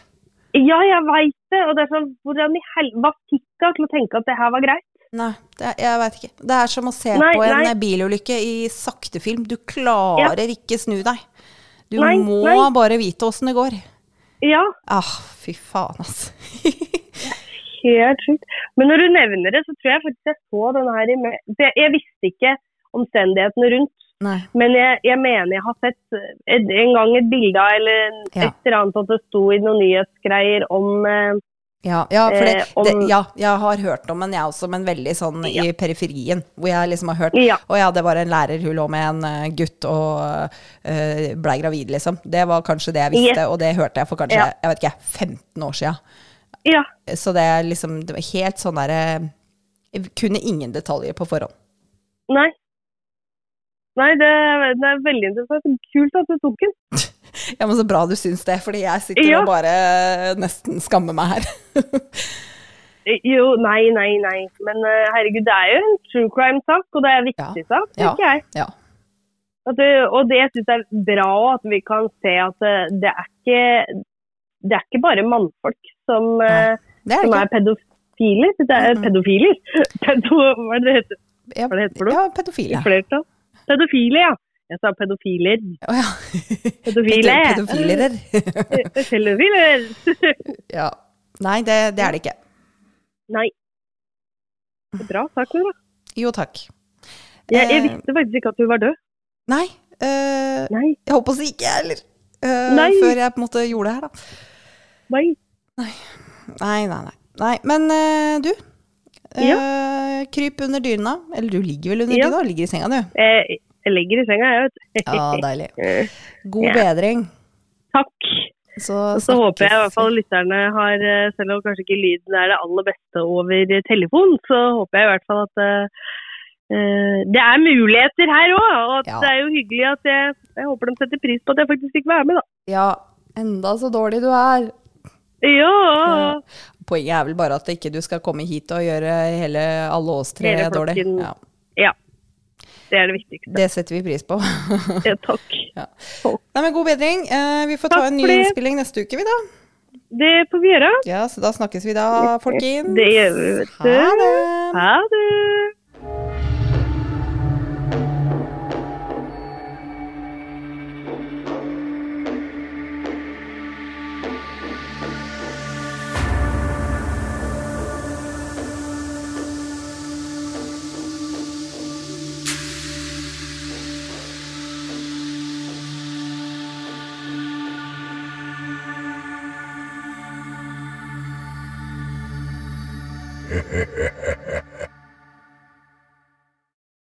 S1: Ja, jeg veit det. Og det er sånn Hvordan i hel... Hva fikk deg til å tenke at det her var greit?
S2: Nei, det, jeg veit ikke. Det er som å se
S1: Nei,
S2: på en
S1: nei.
S2: bilulykke i saktefilm. Du klarer ikke snu deg. Du
S1: Nei,
S2: må bare vite åssen det går.
S1: Ja,
S2: Ah, fy faen, altså.
S1: helt sjukt. Men når du nevner det, så tror jeg faktisk jeg så den her i jeg, jeg visste ikke omstendighetene rundt.
S2: Nei.
S1: Men jeg, jeg mener jeg har sett et, en gang et bilde av eller et eller annet at det sto i noen nyhetsgreier om eh,
S2: Ja, ja, for det,
S1: Eh,
S2: det, ja, jeg har hørt om en, jeg også, men veldig sånn
S1: Ja.
S2: i periferien. Hvor jeg liksom har hørt
S1: Ja.
S2: Å ja, det var en lærer, hun lå med en eh, gutt og uh, blei gravid, liksom. Det var kanskje det jeg visste,
S1: Yes.
S2: og det hørte jeg for kanskje
S1: Ja.
S2: jeg vet ikke, 15 år sia.
S1: Ja.
S2: Så det er liksom det var helt sånn derre kunne ingen detaljer på forhånd.
S1: Nei. Nei, det, det er veldig interessant. Kult at du tok den.
S2: Ja, men Så bra du syns det, fordi jeg sitter
S1: Ja.
S2: og bare nesten skammer meg her.
S1: Jo, nei, nei, nei. Men eh, herregud, det er jo en true crime-sak, og det er en viktig
S2: Ja.
S1: sak,
S2: Ja.
S1: tenker jeg.
S2: Ja.
S1: Det, og det jeg syns er bra at vi kan se at det, det er ikke det er ikke bare mannfolk som, eh,
S2: er
S1: som er pedofiler. Det er pedofiler. Pedo, hva er det det heter?
S2: Ja,
S1: hva er det heter for noe?
S2: Ja, pedofile.
S1: I flertall. Pedofile, ja. Jeg sa pedofiler.
S2: Å ja.
S1: Pedofile.
S2: Pedofiler.
S1: Pedofiler.
S2: ja. Nei, det, det er det ikke.
S1: Nei. Bra sak, Nora.
S2: Jo, takk.
S1: Jeg, jeg
S2: Eh,
S1: visste faktisk ikke at du var død.
S2: Nei. Uh,
S1: Nei.
S2: jeg holdt på å si ikke, jeg heller.
S1: uh.
S2: Før jeg på en måte gjorde det her, da.
S1: Nei.
S2: Nei, nei, nei. nei. Men uh, du. Eh, Kryp under dyna. Eller du ligger vel under
S1: Ja.
S2: dyna? Ligger i senga, du.
S1: Eh, Jeg ligger i senga, jeg, vet du.
S2: Ja, deilig.
S1: Eh,
S2: God
S1: Ja.
S2: bedring.
S1: Takk.
S2: Så,
S1: Og så håper jeg i hvert fall lytterne har, selv om kanskje ikke lyden er det aller beste over telefon, så håper jeg i hvert fall at eh, det er muligheter her òg. Og at
S2: Ja.
S1: det er jo hyggelig at jeg, jeg håper de setter pris på at jeg faktisk fikk være med, da.
S2: Ja, enda så dårlig du er.
S1: Ja.
S2: Poenget er vel bare at ikke du skal komme hit og gjøre hele alle oss tre dårlig. Ja,
S1: ja. Det er det viktigste.
S2: det setter vi pris på.
S1: Ja, takk.
S2: ja. Nei, men god bedring. Eh, vi får ta
S1: Takk
S2: en ny innspilling neste uke, vi da.
S1: Det får vi gjøre.
S2: Ja, så da snakkes vi da, folkens.
S1: Det gjør vi, vet
S2: Ha det.
S1: Ha det.